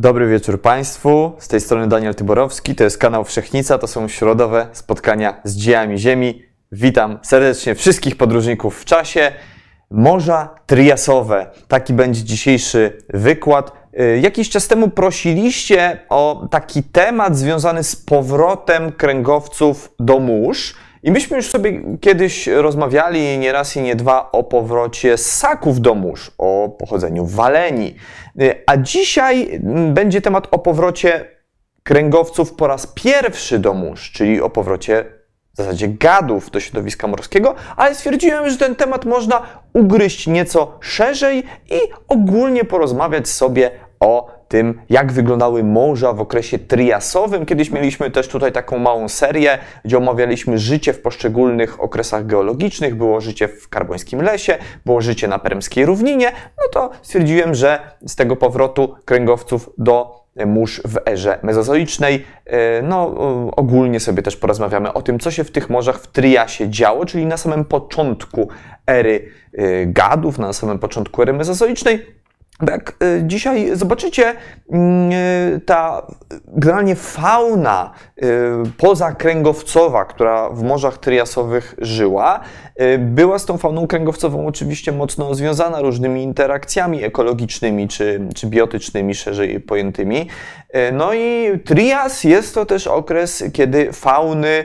Dobry wieczór Państwu. Z tej strony Daniel Tyborowski. To jest kanał Wszechnica. To są środowe spotkania z dziejami Ziemi. Witam serdecznie wszystkich podróżników w czasie. Morza triasowe. Taki będzie dzisiejszy wykład. Y, Jakiś czas temu prosiliście o taki temat związany z powrotem kręgowców do mórz. I myśmy już sobie kiedyś rozmawiali nie raz i nie dwa o powrocie ssaków do mórz, o pochodzeniu Walenii. Y, A dzisiaj mm, będzie temat o powrocie kręgowców po raz pierwszy do mórz, czyli o powrocie w zasadzie gadów do środowiska morskiego, ale stwierdziłem, że ten temat można ugryźć nieco szerzej i ogólnie porozmawiać sobie o tym, jak wyglądały morza w okresie triasowym. Kiedyś mieliśmy też tutaj taką małą serię, gdzie omawialiśmy życie w poszczególnych okresach geologicznych. Było życie w karbońskim lesie, było życie na permskiej równinie. No to stwierdziłem, że z tego powrotu kręgowców do mórz w erze mezozoicznej. e, No, e, ogólnie sobie też porozmawiamy o tym, co się w tych morzach w Triasie działo, czyli na samym początku ery e, gadów, na samym początku ery mezozoicznej. Jak y, dzisiaj zobaczycie, mm, y, ta generalnie fauna y, pozakręgowcowa, która w morzach triasowych żyła, była z tą fauną kręgowcową oczywiście mocno związana różnymi interakcjami ekologicznymi czy, czy biotycznymi, szerzej pojętymi. No i trias jest to też okres, kiedy fauny,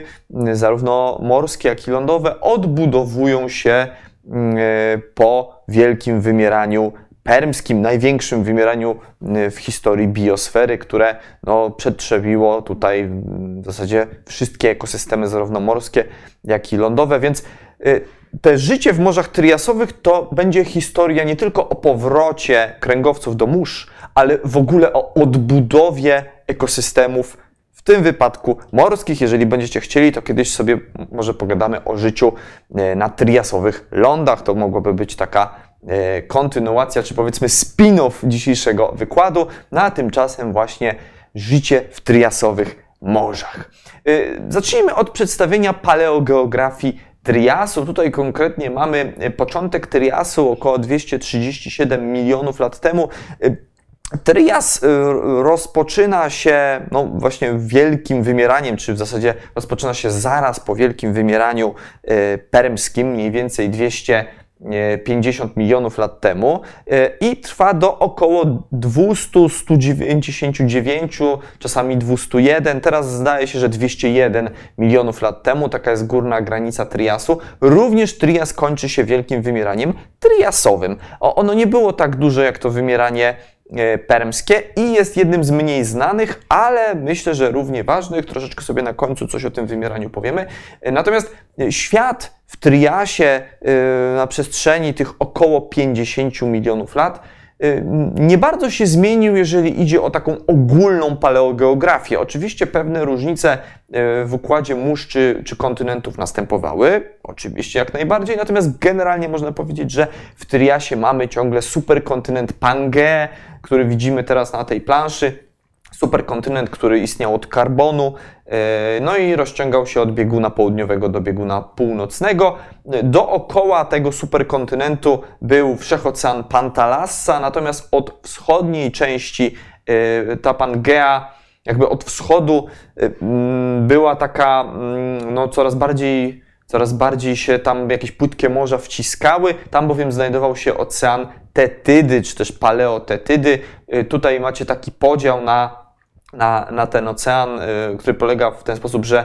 zarówno morskie, jak i lądowe, odbudowują się y, po wielkim wymieraniu permskim, największym wymieraniu y, w historii biosfery, które no, przetrzebiło tutaj mm, w zasadzie wszystkie ekosystemy, zarówno morskie, jak i lądowe, więc y, te życie w morzach triasowych to będzie historia nie tylko o powrocie kręgowców do mórz, ale w ogóle o odbudowie ekosystemów, w tym wypadku morskich. Jeżeli będziecie chcieli, to kiedyś sobie może pogadamy o życiu y, na triasowych lądach. To mogłaby być taka kontynuacja, czy powiedzmy spin-off dzisiejszego wykładu, no a tymczasem właśnie życie w triasowych morzach. E, Zacznijmy od przedstawienia paleogeografii Triasu. Tutaj konkretnie mamy e, początek Triasu około 237 milionów lat temu. E, Trias rozpoczyna się no, właśnie wielkim wymieraniem, czy w zasadzie rozpoczyna się zaraz po wielkim wymieraniu permskim, mniej więcej 250 milionów lat temu y, i trwa do około 200, 199, czasami 201. Teraz zdaje się, że 201 milionów lat temu, taka jest górna granica Triasu. Również Trias kończy się wielkim wymieraniem triasowym. O, ono nie było tak duże jak to wymieranie e, permskie i jest jednym z mniej znanych, ale myślę, że równie ważnych. Troszeczkę sobie na końcu coś o tym wymieraniu powiemy. E, Natomiast e, świat w Triasie e, na przestrzeni tych około 50 milionów lat e, nie bardzo się zmienił, jeżeli idzie o taką ogólną paleogeografię. Oczywiście pewne różnice e, w układzie mórz czy, czy kontynentów następowały, oczywiście jak najbardziej, natomiast generalnie można powiedzieć, że w Triasie mamy ciągle superkontynent Pangaea, który widzimy teraz na tej planszy, superkontynent, który istniał od karbonu, e, no i rozciągał się od bieguna południowego do bieguna północnego. Dookoła tego superkontynentu był wszechocean Pantalassa, natomiast od wschodniej części e, ta Pangea, jakby od wschodu e, była taka no, coraz bardziej coraz bardziej się tam jakieś płytkie morza wciskały. Tam bowiem znajdował się ocean Tetydy, czy też Paleotetydy. Tutaj macie taki podział na, na, na ten ocean, y, który polega w ten sposób, że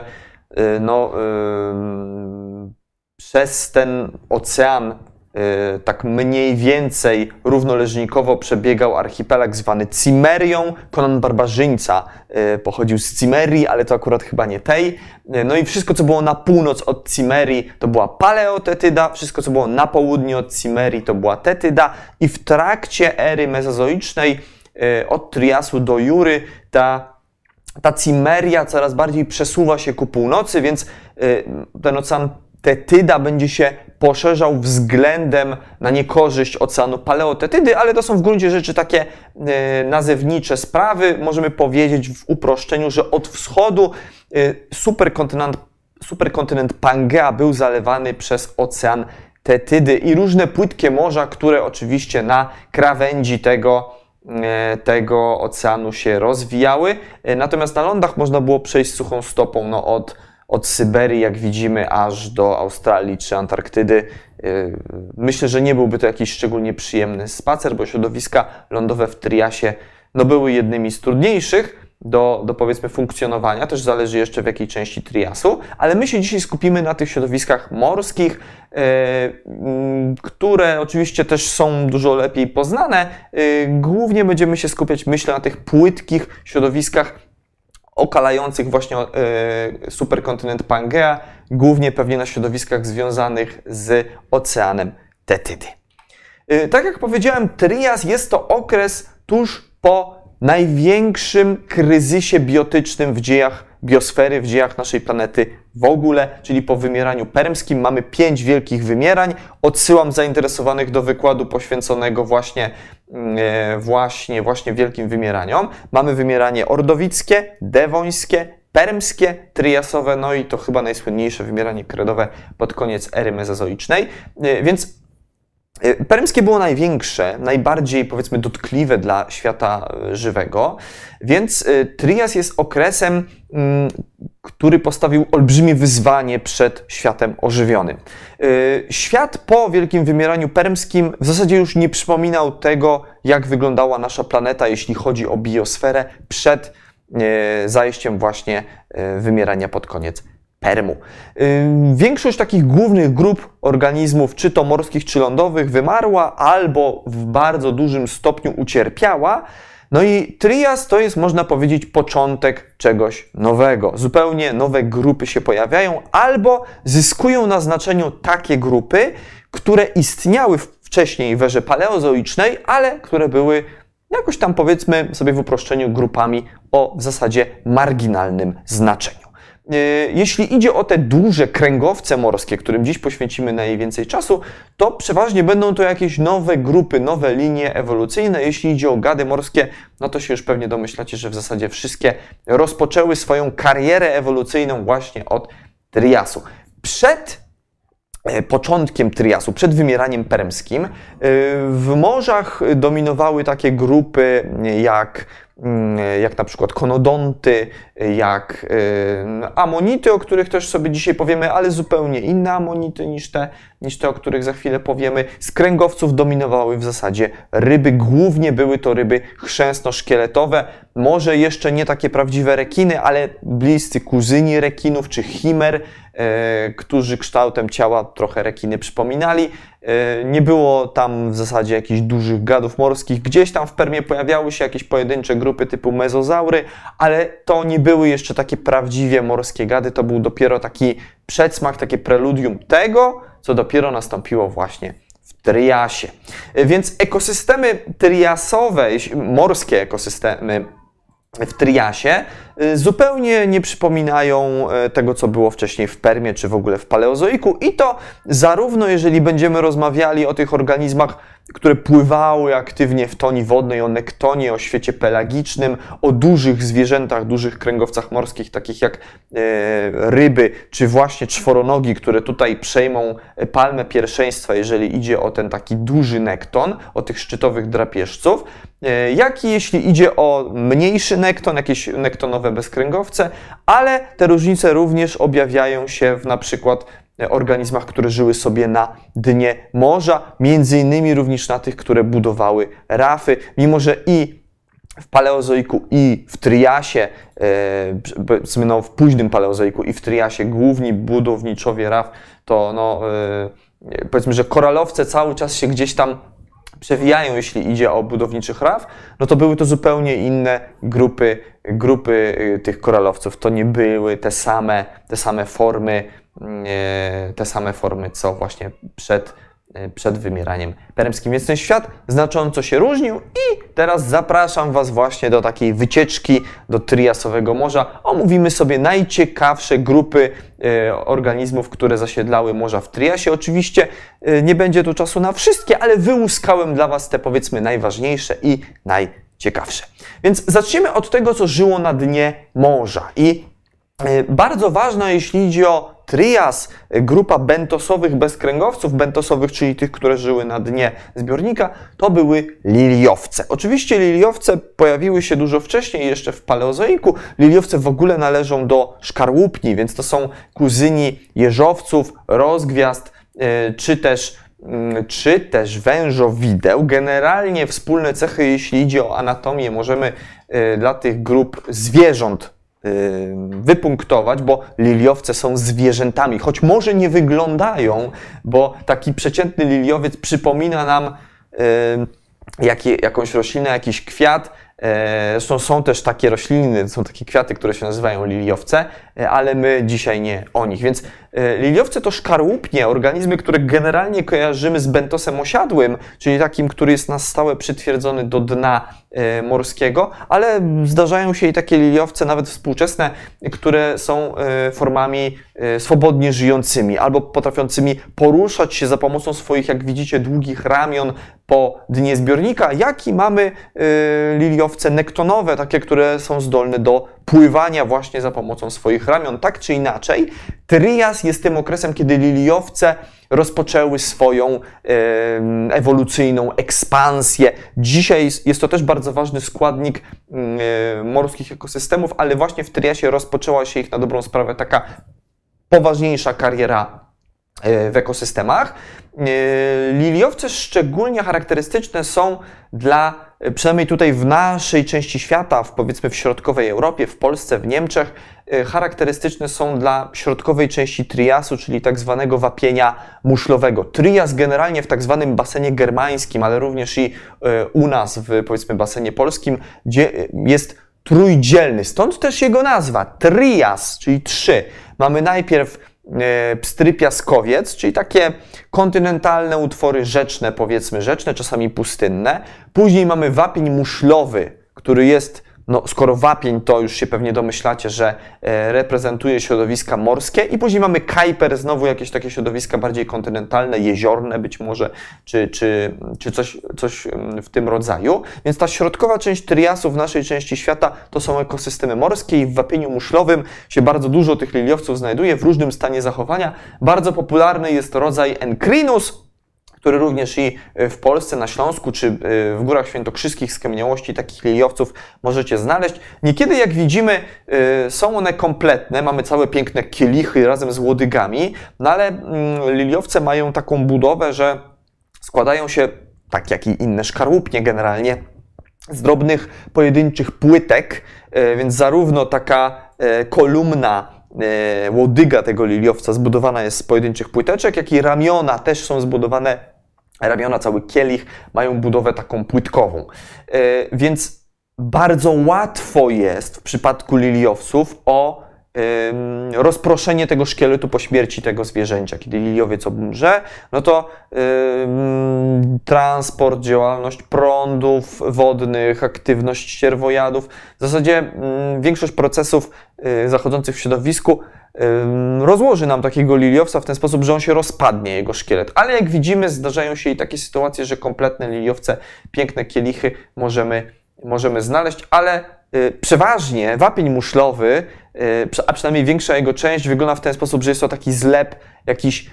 y, no, y, przez ten ocean tak mniej więcej równoleżnikowo przebiegał archipelag zwany Cimerią. Konan Barbarzyńca pochodził z Cimerii, ale to akurat chyba nie tej. No i wszystko, co było na północ od Cimerii, to była Paleotetyda, wszystko, co było na południe od Cimerii, to była Tetyda i w trakcie ery mezozoicznej od Triasu do Jury ta ta Cimeria coraz bardziej przesuwa się ku północy, więc y, ten ocean Tetyda będzie się poszerzał względem na niekorzyść oceanu Paleotetydy, ale to są w gruncie rzeczy takie y, nazewnicze sprawy. Możemy powiedzieć w uproszczeniu, że od wschodu superkontynent, superkontynent Pangea był zalewany przez ocean Tetydy i różne płytkie morza, które oczywiście na krawędzi tego e, tego oceanu się rozwijały. E, natomiast na lądach można było przejść suchą stopą no, od, od Syberii, jak widzimy, aż do Australii czy Antarktydy. E, myślę, że nie byłby to jakiś szczególnie przyjemny spacer, bo środowiska lądowe w Triasie no, były jednymi z trudniejszych do, do powiedzmy funkcjonowania, też zależy jeszcze w jakiej części triasu, ale my się dzisiaj skupimy na tych środowiskach morskich, e, które oczywiście też są dużo lepiej poznane. E, głównie będziemy się skupiać, myślę, na tych płytkich środowiskach okalających właśnie e, superkontynent Pangea, głównie pewnie na środowiskach związanych z oceanem Tetydy. Tak jak powiedziałem, Trias jest to okres tuż po największym kryzysie biotycznym w dziejach biosfery, w dziejach naszej planety w ogóle, czyli po wymieraniu permskim. Mamy pięć wielkich wymierań. Odsyłam zainteresowanych do wykładu poświęconego właśnie, mm, e, właśnie, właśnie wielkim wymieraniom. Mamy wymieranie ordowickie, dewońskie, permskie, triasowe, no i to chyba najsłynniejsze wymieranie kredowe pod koniec ery mezozoicznej. E, więc Permskie było największe, najbardziej powiedzmy dotkliwe dla świata y, żywego, więc y, Trias jest okresem, mm, który postawił olbrzymie wyzwanie przed światem ożywionym. Świat po wielkim wymieraniu permskim w zasadzie już nie przypominał tego, jak wyglądała nasza planeta, jeśli chodzi o biosferę przed zajściem właśnie wymierania pod koniec permu. Większość takich głównych grup organizmów, czy to morskich, czy lądowych, wymarła albo w bardzo dużym stopniu ucierpiała. No i trias to jest, można powiedzieć, początek czegoś nowego. Zupełnie nowe grupy się pojawiają, albo zyskują na znaczeniu takie grupy, które istniały wcześniej w erze paleozoicznej, ale które były jakoś tam, powiedzmy sobie w uproszczeniu, grupami o w zasadzie marginalnym znaczeniu. E, jeśli idzie o te duże kręgowce morskie, którym dziś poświęcimy najwięcej czasu, to przeważnie będą to jakieś nowe grupy, nowe linie ewolucyjne. Jeśli idzie o gady morskie, no to się już pewnie domyślacie, że w zasadzie wszystkie rozpoczęły swoją karierę ewolucyjną właśnie od Triasu. Przed e, początkiem Triasu, przed wymieraniem permskim, e, w morzach dominowały takie grupy jak jak na przykład konodonty, jak y, amonity, o których też sobie dzisiaj powiemy, ale zupełnie inne amonity niż te, niż te, o których za chwilę powiemy. Z kręgowców dominowały w zasadzie ryby, głównie były to ryby chrzęsno-szkieletowe, może jeszcze nie takie prawdziwe rekiny, ale bliscy kuzyni rekinów czy chimer, E, którzy kształtem ciała trochę rekiny przypominali. E, nie było tam w zasadzie jakichś dużych gadów morskich. Gdzieś tam w Permie pojawiały się jakieś pojedyncze grupy typu mezozaury, ale to nie były jeszcze takie prawdziwie morskie gady. To był dopiero taki przedsmak, takie preludium tego, co dopiero nastąpiło właśnie w Triasie. E, więc ekosystemy triasowe, morskie ekosystemy w Triasie zupełnie nie przypominają y, tego, co było wcześniej w Permie czy w ogóle w Paleozoiku. I to zarówno jeżeli będziemy rozmawiali o tych organizmach, które pływały aktywnie w toni wodnej, o nektonie, o świecie pelagicznym, o dużych zwierzętach, dużych kręgowcach morskich, takich jak e, ryby, czy właśnie czworonogi, które tutaj przejmą palmę pierwszeństwa, jeżeli idzie o ten taki duży nekton, o tych szczytowych drapieżców, e, jak i jeśli idzie o mniejszy nekton, jakieś nektonowe bezkręgowce, ale te różnice również objawiają się w na przykład organizmach, które żyły sobie na dnie morza, między innymi również na tych, które budowały rafy, mimo że i w paleozoiku i w Triasie, e, no w późnym paleozoiku i w Triasie główni budowniczowie raf, to no, e, powiedzmy, że koralowce cały czas się gdzieś tam przewijają, jeśli idzie o budowniczych raf, no to były to zupełnie inne grupy, grupy e, tych koralowców. To nie były te same, te same formy te same formy, co właśnie przed, przed wymieraniem permskim. Więc ten świat znacząco się różnił i teraz zapraszam Was właśnie do takiej wycieczki do Triasowego Morza. Omówimy sobie najciekawsze grupy e, organizmów, które zasiedlały morza w Triasie. Oczywiście e, nie będzie tu czasu na wszystkie, ale wyłuskałem dla Was te powiedzmy najważniejsze i najciekawsze. Więc zacznijmy od tego, co żyło na dnie morza. I bardzo ważne, jeśli idzie o trias, grupa bentosowych bezkręgowców, bentosowych, czyli tych, które żyły na dnie zbiornika, to były liliowce. Oczywiście liliowce pojawiły się dużo wcześniej, jeszcze w paleozoiku. Liliowce w ogóle należą do szkarłupni, więc to są kuzyni jeżowców, rozgwiazd, e, czy też mm, czy też wężowideł. Generalnie wspólne cechy, jeśli idzie o anatomię, możemy e, dla tych grup zwierząt wypunktować, bo liliowce są zwierzętami, choć może nie wyglądają, bo taki przeciętny liliowiec przypomina nam jakąś roślinę, jakiś kwiat, zresztą są też takie rośliny, są takie kwiaty, które się nazywają liliowce, e, ale my dzisiaj nie o nich. Więc e, liliowce to szkarłupnie, organizmy, które generalnie kojarzymy z bentosem osiadłym, czyli takim, który jest na stałe przytwierdzony do dna morskiego, ale zdarzają się i takie liliowce, nawet współczesne, które są formami swobodnie żyjącymi albo potrafiącymi poruszać się za pomocą swoich, jak widzicie, długich ramion po dnie zbiornika, jak i mamy liliowce owce nektonowe, takie, które są zdolne do pływania właśnie za pomocą swoich ramion. Tak czy inaczej, Trias jest tym okresem, kiedy liliowce rozpoczęły swoją ewolucyjną ekspansję. Dzisiaj jest to też bardzo ważny składnik morskich ekosystemów, ale właśnie w Triasie rozpoczęła się ich na dobrą sprawę taka poważniejsza kariera w ekosystemach. E, liliowce szczególnie charakterystyczne są dla przynajmniej tutaj w naszej części świata, w powiedzmy w środkowej Europie, w Polsce, w Niemczech, e, charakterystyczne są dla środkowej części triasu, czyli tak zwanego wapienia muszlowego. Trias generalnie w tak zwanym basenie germańskim, ale również i e, u nas w powiedzmy basenie polskim, gdzie jest trójdzielny. Stąd też jego nazwa, trias, czyli trzy. Mamy najpierw E, pstry piaskowiec, czyli takie kontynentalne utwory rzeczne, powiedzmy rzeczne, czasami pustynne. Później mamy wapień muszlowy, który jest no, skoro wapień, to już się pewnie domyślacie, że e, reprezentuje środowiska morskie i później mamy kajper, znowu jakieś takie środowiska bardziej kontynentalne, jeziorne być może, czy, czy, czy coś, coś mm, w tym rodzaju. Więc ta środkowa część triasu w naszej części świata to są ekosystemy morskie i w wapieniu muszlowym się bardzo dużo tych liliowców znajduje w różnym stanie zachowania. Bardzo popularny jest rodzaj Encrinus, który również i e, w Polsce, na Śląsku czy e, w Górach Świętokrzyskich skamieniałości takich liliowców możecie znaleźć. Niekiedy, jak widzimy, e, są one kompletne, mamy całe piękne kielichy razem z łodygami, no ale mm, liliowce mają taką budowę, że składają się, tak jak i inne szkarłupnie generalnie, z drobnych pojedynczych płytek, więc zarówno taka kolumna łodyga tego liliowca zbudowana jest z pojedynczych płyteczek, jak i ramiona też są zbudowane ramiona, cały kielich mają budowę taką płytkową. E, więc bardzo łatwo jest w przypadku liliowców o rozproszenie tego szkieletu po śmierci tego zwierzęcia. Kiedy liliowiec umrze, no to transport, działalność prądów wodnych, aktywność ścierwojadów, w zasadzie większość procesów y, zachodzących w środowisku rozłoży nam takiego liliowca w ten sposób, że on się rozpadnie, jego szkielet. Ale jak widzimy, zdarzają się i takie sytuacje, że kompletne liliowce, piękne kielichy możemy, możemy znaleźć, ale y, przeważnie wapień muszlowy, a przynajmniej większa jego część, wygląda w ten sposób, że jest to taki zlep jakichś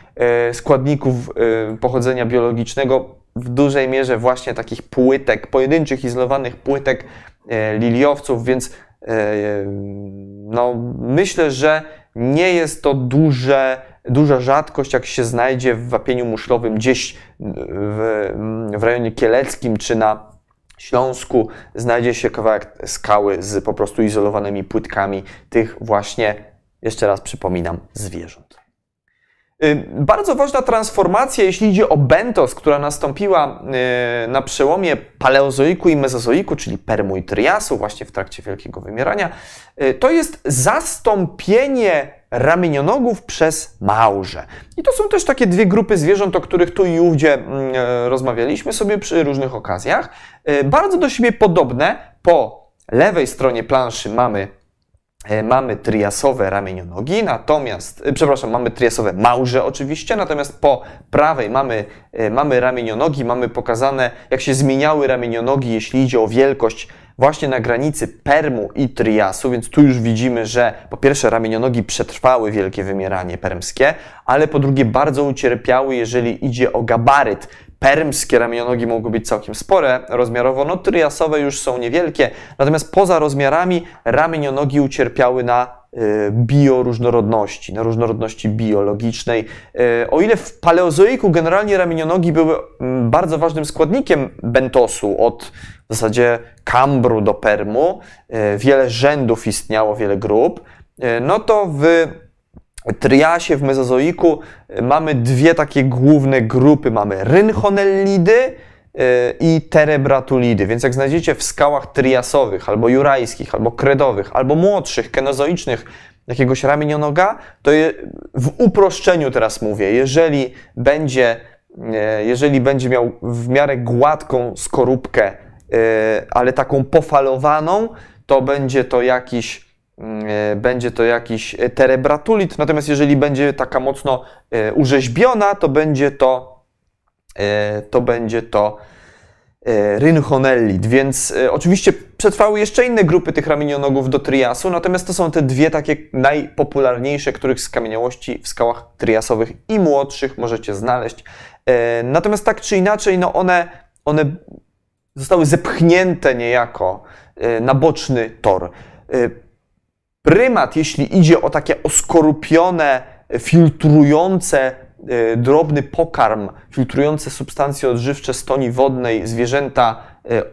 y, składników pochodzenia biologicznego, w dużej mierze właśnie takich płytek, pojedynczych, izolowanych płytek liliowców, więc no, myślę, że nie jest to duże, duża rzadkość, jak się znajdzie w wapieniu muszlowym gdzieś w, w rejonie kieleckim czy na Śląsku znajdzie się kawałek skały z po prostu izolowanymi płytkami tych właśnie, jeszcze raz przypominam, zwierząt. Y, bardzo ważna transformacja, jeśli idzie o bentos, która nastąpiła y, na przełomie paleozoiku i mezozoiku, czyli permu i triasu, właśnie w trakcie wielkiego wymierania, y, to jest zastąpienie ramienionogów przez małże. I to są też takie dwie grupy zwierząt, o których tu i ówdzie mm, rozmawialiśmy sobie przy różnych okazjach. Bardzo do siebie podobne. Po lewej stronie planszy mamy E, mamy triasowe ramienionogi, natomiast, e, przepraszam, mamy triasowe małże oczywiście, natomiast po prawej mamy, e, mamy ramienionogi, mamy pokazane, jak się zmieniały ramienionogi, jeśli idzie o wielkość właśnie na granicy Permu i Triasu, więc tu już widzimy, że po pierwsze ramienionogi przetrwały wielkie wymieranie permskie, ale po drugie bardzo ucierpiały, jeżeli idzie o gabaryt. Permskie ramionogi mogły być całkiem spore rozmiarowo, no triasowe już są niewielkie, natomiast poza rozmiarami ramienionogi ucierpiały na bioróżnorodności, na różnorodności biologicznej. Y, O ile w paleozoiku generalnie ramienionogi były mm, bardzo ważnym składnikiem bentosu, od w zasadzie kambru do permu, y, wiele rzędów istniało, wiele grup, y, no to w triasie, w mezozoiku y, mamy dwie takie główne grupy. Mamy rynchonellidy y, i terebratulidy. Więc jak znajdziecie w skałach triasowych, albo jurajskich, albo kredowych, albo młodszych, kenozoicznych, jakiegoś ramienionoga, to je, w uproszczeniu teraz mówię, jeżeli będzie, e, jeżeli będzie miał w miarę gładką skorupkę, e, ale taką pofalowaną, to będzie to jakiś będzie to jakiś terebratulit, natomiast jeżeli będzie taka mocno urzeźbiona, to będzie to to będzie to e, rynchonellit, więc e, oczywiście przetrwały jeszcze inne grupy tych ramienionogów do triasu, natomiast to są te dwie takie najpopularniejsze, których skamieniałości w skałach triasowych i młodszych możecie znaleźć. E, Natomiast tak czy inaczej, no one, one zostały zepchnięte niejako e, na boczny tor. E, Prymat, jeśli idzie o takie oskorupione, filtrujące e, drobny pokarm, filtrujące substancje odżywcze stoni wodnej, zwierzęta e, e,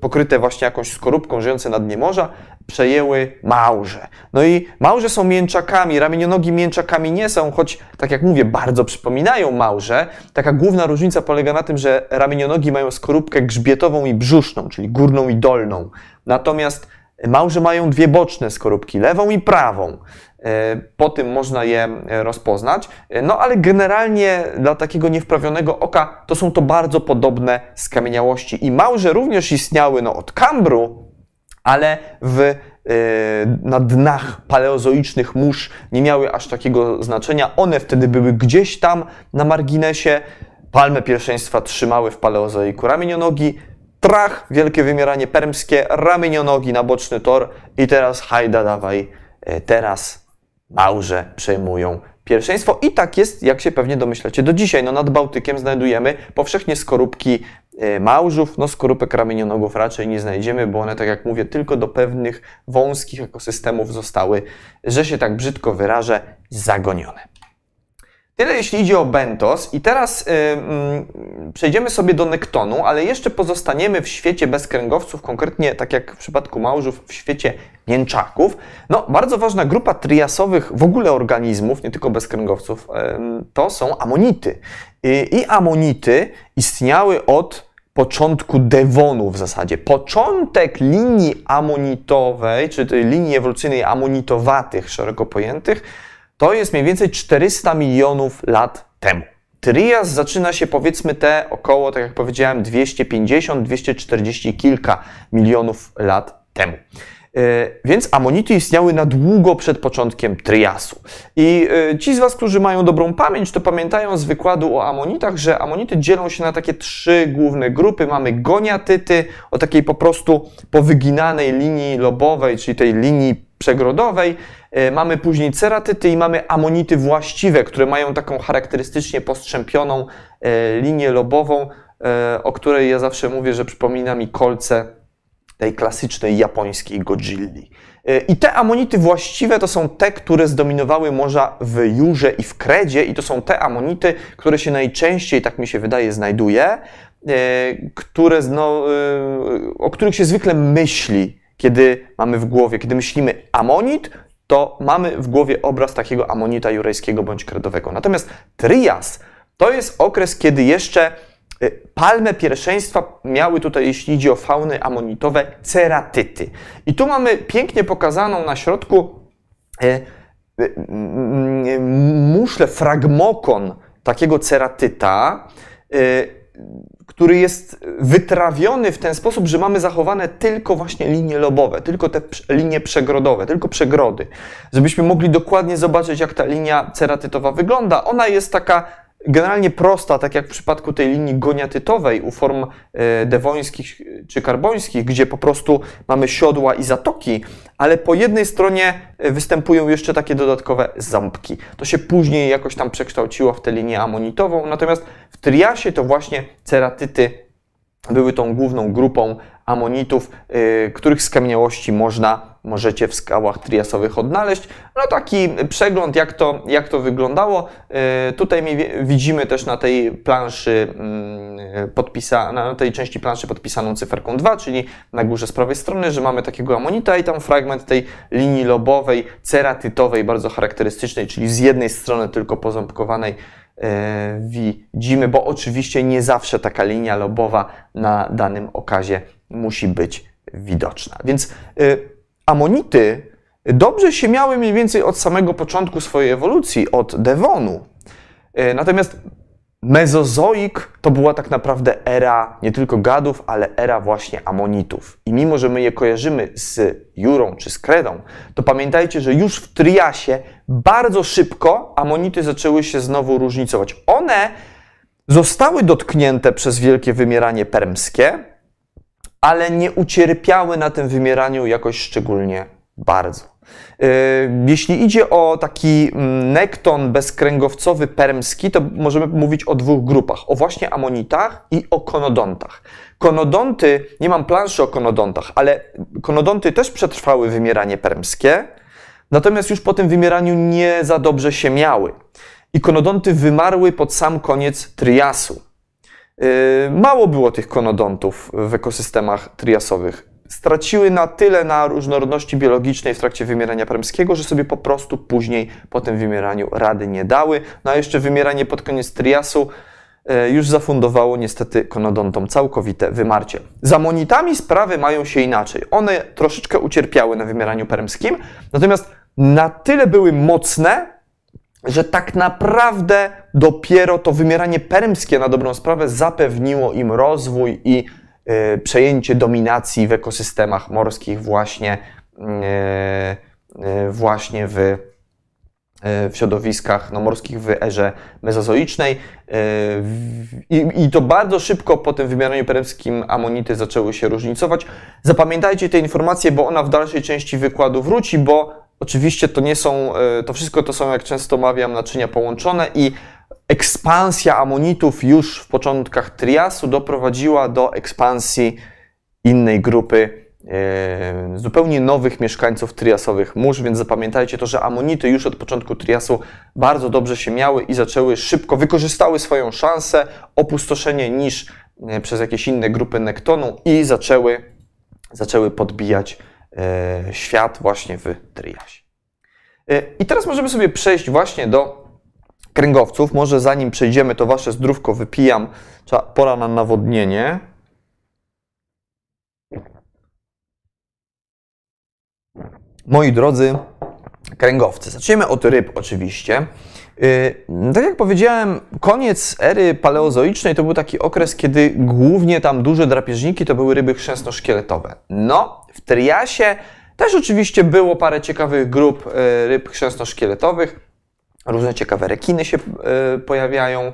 pokryte właśnie jakąś skorupką, żyjące na dnie morza, przejęły małże. No i małże są mięczakami, ramienionogi mięczakami nie są, choć, tak jak mówię, bardzo przypominają małże. Taka główna różnica polega na tym, że ramienionogi mają skorupkę grzbietową i brzuszną, czyli górną i dolną. Natomiast Małże mają dwie boczne skorupki, lewą i prawą. E, Po tym można je e, rozpoznać. E, No ale generalnie dla takiego niewprawionego oka to są to bardzo podobne skamieniałości. I małże również istniały no, od Kambru, ale w, na dnach paleozoicznych mórz nie miały aż takiego znaczenia. One wtedy były gdzieś tam na marginesie. Palmę pierwszeństwa trzymały w paleozoiku ramienionogi, trach, wielkie wymieranie permskie, ramienionogi na boczny tor i teraz hajda dawaj, teraz małże przejmują pierwszeństwo. I tak jest, jak się pewnie domyślacie, do dzisiaj. No nad Bałtykiem znajdujemy powszechnie skorupki e, małżów, no skorupek ramienionogów raczej nie znajdziemy, bo one, tak jak mówię, tylko do pewnych wąskich ekosystemów zostały, że się tak brzydko wyrażę, zagonione. Tyle jeśli idzie o bentos. I teraz y, mm, przejdziemy sobie do nektonu, ale jeszcze pozostaniemy w świecie bezkręgowców, konkretnie tak jak w przypadku małżów, w świecie mięczaków. No, bardzo ważna grupa triasowych w ogóle organizmów, nie tylko bezkręgowców, ym, to są amonity. I, I amonity istniały od początku Devonu w zasadzie. Początek linii amonitowej, czy tej linii ewolucyjnej amonitowatych, szeroko pojętych, to jest mniej więcej 400 milionów lat temu. Trias zaczyna się powiedzmy te około, tak jak powiedziałem, 250-240 kilka milionów lat temu. Yy, Więc amonity istniały na długo przed początkiem Triasu. I yy, ci z Was, którzy mają dobrą pamięć, to pamiętają z wykładu o amonitach, że amonity dzielą się na takie trzy główne grupy. Mamy goniatyty o takiej po prostu powyginanej linii lobowej, czyli tej linii przegrodowej. E, Mamy później ceratyty i mamy amonity właściwe, które mają taką charakterystycznie postrzępioną e, linię lobową, e, o której ja zawsze mówię, że przypomina mi kolce tej klasycznej japońskiej Godzilli. I te amonity właściwe to są te, które zdominowały morza w Jurze i w Kredzie i to są te amonity, które się najczęściej, tak mi się wydaje, znajduje, które, no, o których się zwykle myśli, kiedy mamy w głowie, kiedy myślimy amonit, to mamy w głowie obraz takiego amonita jurejskiego bądź kredowego. Natomiast trias to jest okres, kiedy jeszcze y, palmę pierwszeństwa miały tutaj, jeśli idzie o fauny amonitowe, ceratyty. I tu mamy pięknie pokazaną na środku e, mm, muszlę, fragmokon takiego ceratyta, który jest wytrawiony w ten sposób, że mamy zachowane tylko właśnie linie lobowe, tylko te linie przegrodowe, tylko przegrody. Żebyśmy mogli dokładnie zobaczyć, jak ta linia ceratytowa wygląda. Ona jest taka generalnie prosta, tak jak w przypadku tej linii goniatytowej u form e, dewońskich czy karbońskich, gdzie po prostu mamy siodła i zatoki, ale po jednej stronie e, występują jeszcze takie dodatkowe ząbki. To się później jakoś tam przekształciło w tę linię amonitową, natomiast w triasie to właśnie ceratyty były tą główną grupą amonitów, yy, których skamieniałości można, możecie w skałach triasowych odnaleźć. No taki przegląd, jak to, jak to wyglądało. Yy, tutaj widzimy też na tej planszy yy, podpisa, na tej części planszy podpisaną cyferką 2, czyli na górze z prawej strony, że mamy takiego amonita i tam fragment tej linii lobowej, ceratytowej, bardzo charakterystycznej, czyli z jednej strony tylko poząbkowanej E, widzimy, bo oczywiście nie zawsze taka linia lobowa na danym okazie musi być widoczna. Więc e, amonity dobrze się miały mniej więcej od samego początku swojej ewolucji, od Devonu. E, natomiast Mezozoik to była tak naprawdę era nie tylko gadów, ale era właśnie amonitów. I mimo, że my je kojarzymy z Jurą czy z Kredą, to pamiętajcie, że już w Triasie bardzo szybko amonity zaczęły się znowu różnicować. One zostały dotknięte przez wielkie wymieranie permskie, ale nie ucierpiały na tym wymieraniu jakoś szczególnie bardzo. Yy, jeśli idzie o taki mm, nekton bezkręgowcowy permski, to możemy mówić o dwóch grupach. O właśnie amonitach i o konodontach. Konodonty, nie mam planszy o konodontach, ale konodonty też przetrwały wymieranie permskie, natomiast już po tym wymieraniu nie za dobrze się miały. I konodonty wymarły pod sam koniec triasu. Yy, mało było tych konodontów w ekosystemach triasowych straciły na tyle na różnorodności biologicznej w trakcie wymierania permskiego, że sobie po prostu później po tym wymieraniu rady nie dały. No a jeszcze wymieranie pod koniec triasu e, już zafundowało niestety konodontom całkowite wymarcie. Za monitami sprawy mają się inaczej. One troszeczkę ucierpiały na wymieraniu permskim, natomiast na tyle były mocne, że tak naprawdę dopiero to wymieranie permskie na dobrą sprawę zapewniło im rozwój i Y, przejęcie dominacji w ekosystemach morskich właśnie, y, y, właśnie w, w środowiskach no, morskich w erze mezozoicznej. I, I, to bardzo szybko po tym wymieraniu peremskim amonity zaczęły się różnicować. Zapamiętajcie te informacje, bo ona w dalszej części wykładu wróci, bo oczywiście to nie są, to wszystko to są, jak często mawiam, naczynia połączone i ekspansja amonitów już w początkach triasu doprowadziła do ekspansji innej grupy e, zupełnie nowych mieszkańców triasowych mórz, więc zapamiętajcie to, że amonity już od początku triasu bardzo dobrze się miały i zaczęły szybko, wykorzystały swoją szansę, opustoszenie niż e, przez jakieś inne grupy nektonu i zaczęły, zaczęły podbijać e, świat właśnie w triasie. I teraz możemy sobie przejść właśnie do kręgowców. Może zanim przejdziemy, to wasze zdrówko wypijam. Pora na nawodnienie. Moi drodzy kręgowcy, zaczniemy od ryb oczywiście. Yy, tak jak powiedziałem, koniec ery paleozoicznej to był taki okres, kiedy głównie tam duże drapieżniki to były ryby chrzęsno-szkieletowe. No, w Triasie też oczywiście było parę ciekawych grup yy, ryb chrzęsno-szkieletowych. Różne ciekawe rekiny się e, pojawiają,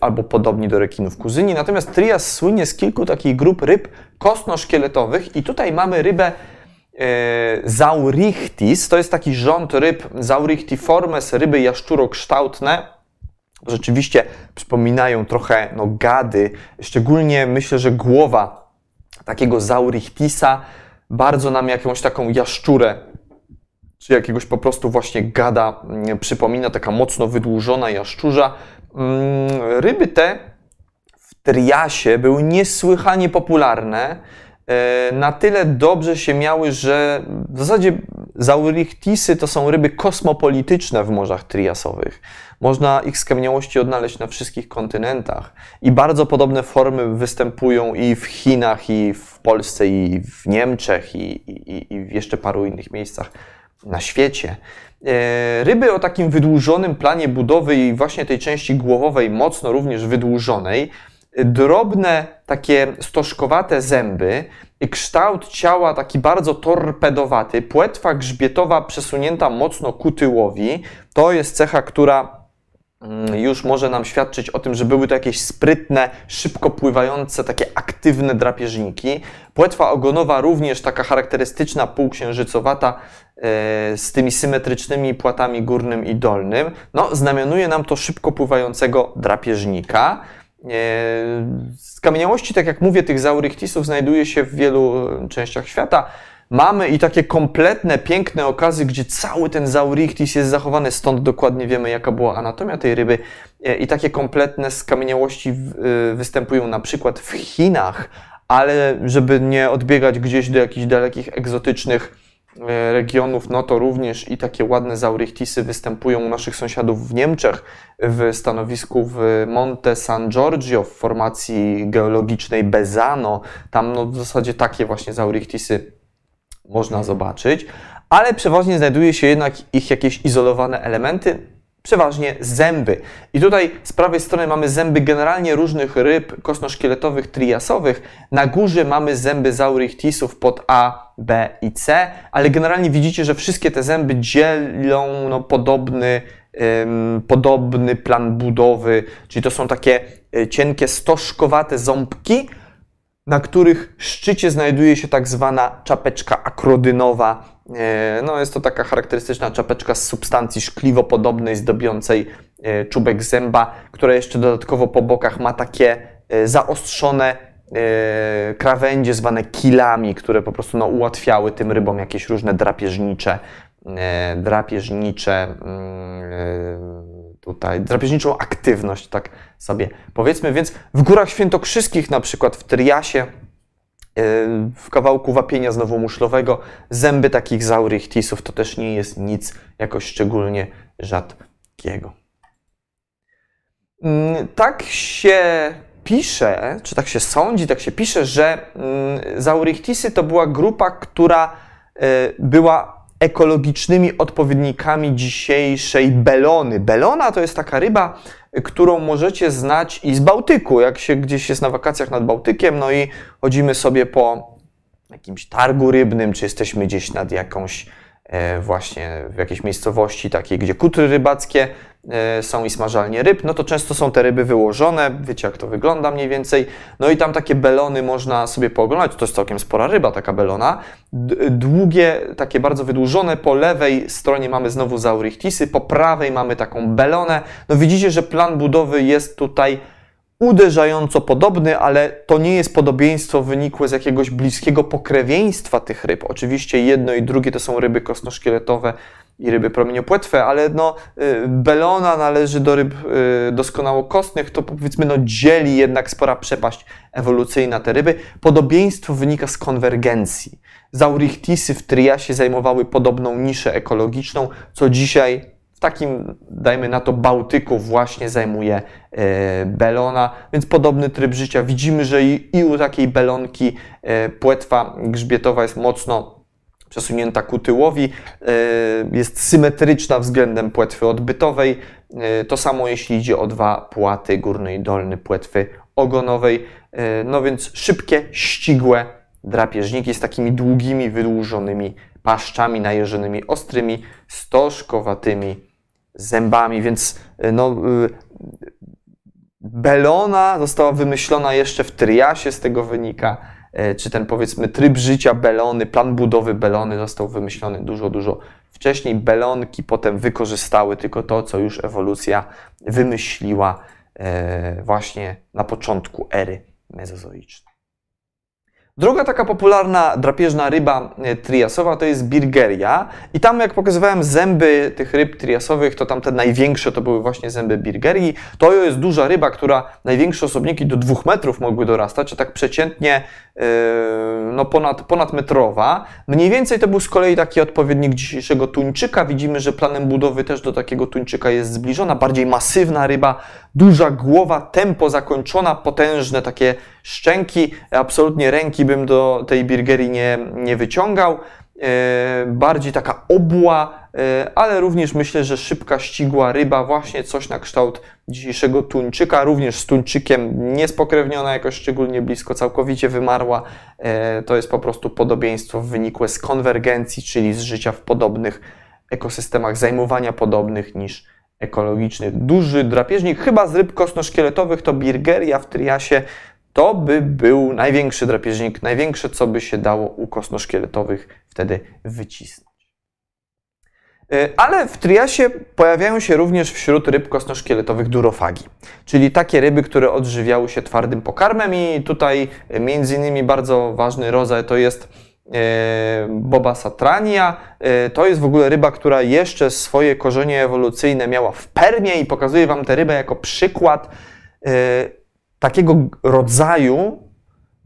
albo podobni do rekinów kuzyni. Natomiast Trias słynie z kilku takich grup ryb kostno-szkieletowych i tutaj mamy rybę Zaurichtis. To jest taki rząd ryb Zaurichtiformes, ryby jaszczurokształtne. Rzeczywiście przypominają trochę no, gady, szczególnie myślę, że głowa takiego Zaurichtisa bardzo nam jakąś taką jaszczurę czy jakiegoś po prostu właśnie gada mm, przypomina, taka mocno wydłużona jaszczurza. Mm, ryby te w triasie były niesłychanie popularne. E, na tyle dobrze się miały, że w zasadzie zaurichtisy to są ryby kosmopolityczne w morzach triasowych. Można ich skamieniałości odnaleźć na wszystkich kontynentach i bardzo podobne formy występują i w Chinach, i w Polsce, i w Niemczech, i, i, i w jeszcze paru innych miejscach na świecie. E, ryby o takim wydłużonym planie budowy i właśnie tej części głowowej, mocno również wydłużonej, drobne, takie stożkowate zęby, kształt ciała taki bardzo torpedowaty, płetwa grzbietowa przesunięta mocno ku tyłowi. To jest cecha, która mm, już może nam świadczyć o tym, że były to jakieś sprytne, szybko pływające, takie aktywne drapieżniki. Płetwa ogonowa również taka charakterystyczna, półksiężycowata, e, z tymi symetrycznymi płatami górnym i dolnym. No, znamionuje nam to szybko pływającego drapieżnika. Skamieniałości, tak jak mówię, tych zaurychtisów znajduje się w wielu częściach świata. Mamy i takie kompletne, piękne okazy, gdzie cały ten zaurichtis jest zachowany, stąd dokładnie wiemy, jaka była anatomia tej ryby. E, I takie kompletne skamieniałości e, występują na przykład w Chinach, ale żeby nie odbiegać gdzieś do jakichś dalekich, egzotycznych e, regionów, no to również i takie ładne zaurichtisy występują u naszych sąsiadów w Niemczech, w stanowisku w Monte San Giorgio, w formacji geologicznej Bezano. Tam no, w zasadzie takie właśnie zaurichtisy można zobaczyć, ale przeważnie znajduje się jednak ich jakieś izolowane elementy, przeważnie zęby. I tutaj z prawej strony mamy zęby generalnie różnych ryb kosnoszkieletowych, triasowych. Na górze mamy zęby zaurichtisów pod A, B i C, ale generalnie widzicie, że wszystkie te zęby dzielą no, podobny, ym, podobny plan budowy, czyli to są takie y, cienkie, stożkowate ząbki, na których szczycie znajduje się tak zwana czapeczka akrodynowa. E, no, jest to taka charakterystyczna czapeczka z substancji szkliwopodobnej, zdobiącej e, czubek zęba, która jeszcze dodatkowo po bokach ma takie e, zaostrzone krawędzie zwane kilami, które po prostu no, ułatwiały tym rybom jakieś różne drapieżnicze, drapieżnicze mm, tutaj drapieżniczą aktywność, tak sobie powiedzmy. Więc w Górach Świętokrzyskich, na przykład w Triasie, e, w kawałku wapienia znowu muszlowego, zęby takich zaurychtisów to też nie jest nic jakoś szczególnie rzadkiego. Mm, tak się pisze, czy tak się sądzi, tak się pisze, że mm, zaurychtisy to była grupa, która e, była ekologicznymi odpowiednikami dzisiejszej belony. Belona to jest taka ryba, którą możecie znać i z Bałtyku, jak się gdzieś jest na wakacjach nad Bałtykiem, no i chodzimy sobie po jakimś targu rybnym, czy jesteśmy gdzieś nad jakąś E, właśnie w jakiejś miejscowości takiej, gdzie kutry rybackie są i smażalnie ryb, no to często są te ryby wyłożone, wiecie jak to wygląda mniej więcej, no i tam takie belony można sobie pooglądać, to jest całkiem spora ryba taka belona, długie, takie bardzo wydłużone, po lewej stronie mamy znowu zaurichtisy, po prawej mamy taką belonę, no widzicie, że plan budowy jest tutaj uderzająco podobny, ale to nie jest podobieństwo wynikłe z jakiegoś bliskiego pokrewieństwa tych ryb. Oczywiście jedno i drugie to są ryby kostnoszkieletowe i ryby promieniopłetwe, ale no, y, belona należy do ryb y, doskonało kostnych, to powiedzmy no, dzieli jednak spora przepaść ewolucyjna te ryby. Podobieństwo wynika z konwergencji. Zaurichtisy w Triasie zajmowały podobną niszę ekologiczną, co dzisiaj w takim, dajmy na to, Bałtyku właśnie zajmuje e, belona, więc podobny tryb życia. Widzimy, że i, i u takiej belonki płetwa grzbietowa jest mocno przesunięta ku tyłowi, e, jest symetryczna względem płetwy odbytowej. To samo jeśli idzie o dwa płaty, górny i dolny płetwy ogonowej. No więc szybkie, ścisłe drapieżniki z takimi długimi, wydłużonymi paszczami najeżonymi, ostrymi, stożkowatymi zębami, więc no, belona została wymyślona jeszcze w Triasie, z tego wynika, czy ten powiedzmy tryb życia belony, plan budowy belony został wymyślony dużo, dużo wcześniej. Belonki potem wykorzystały tylko to, co już ewolucja wymyśliła właśnie na początku ery mezozoicznej. Druga taka popularna drapieżna ryba e, triasowa to jest birgeria i tam jak pokazywałem zęby tych ryb triasowych, to tam te największe to były właśnie zęby birgerii. To jest duża ryba, która największe osobniki do dwóch metrów mogły dorastać, a tak przeciętnie yy, no ponad, ponad metrowa. Mniej więcej to był z kolei taki odpowiednik dzisiejszego tuńczyka. Widzimy, że planem budowy też do takiego tuńczyka jest zbliżona, bardziej masywna ryba, duża głowa, tempo zakończona, potężne takie szczęki. Absolutnie ręki bym do tej birgerii nie, nie wyciągał. E, bardziej taka obła, e, ale również myślę, że szybka, ścigła ryba, właśnie coś na kształt dzisiejszego tuńczyka, również z tuńczykiem niespokrewniona jakoś szczególnie blisko, całkowicie wymarła. E, to jest po prostu podobieństwo wynikłe z konwergencji, czyli z życia w podobnych ekosystemach, zajmowania podobnych niż ekologiczny. Duży drapieżnik, chyba z ryb kostno-szkieletowych to Birgeria w Triasie, to by był największy drapieżnik, największe, co by się dało u kostno-szkieletowych wtedy wycisnąć. E, ale w triasie pojawiają się również wśród ryb kostno-szkieletowych durofagi, czyli takie ryby, które odżywiały się twardym pokarmem i tutaj między innymi bardzo ważny rodzaj to jest Boba satrania. To jest w ogóle ryba, która jeszcze swoje korzenie ewolucyjne miała w Permie i pokazuję Wam tę rybę jako przykład takiego rodzaju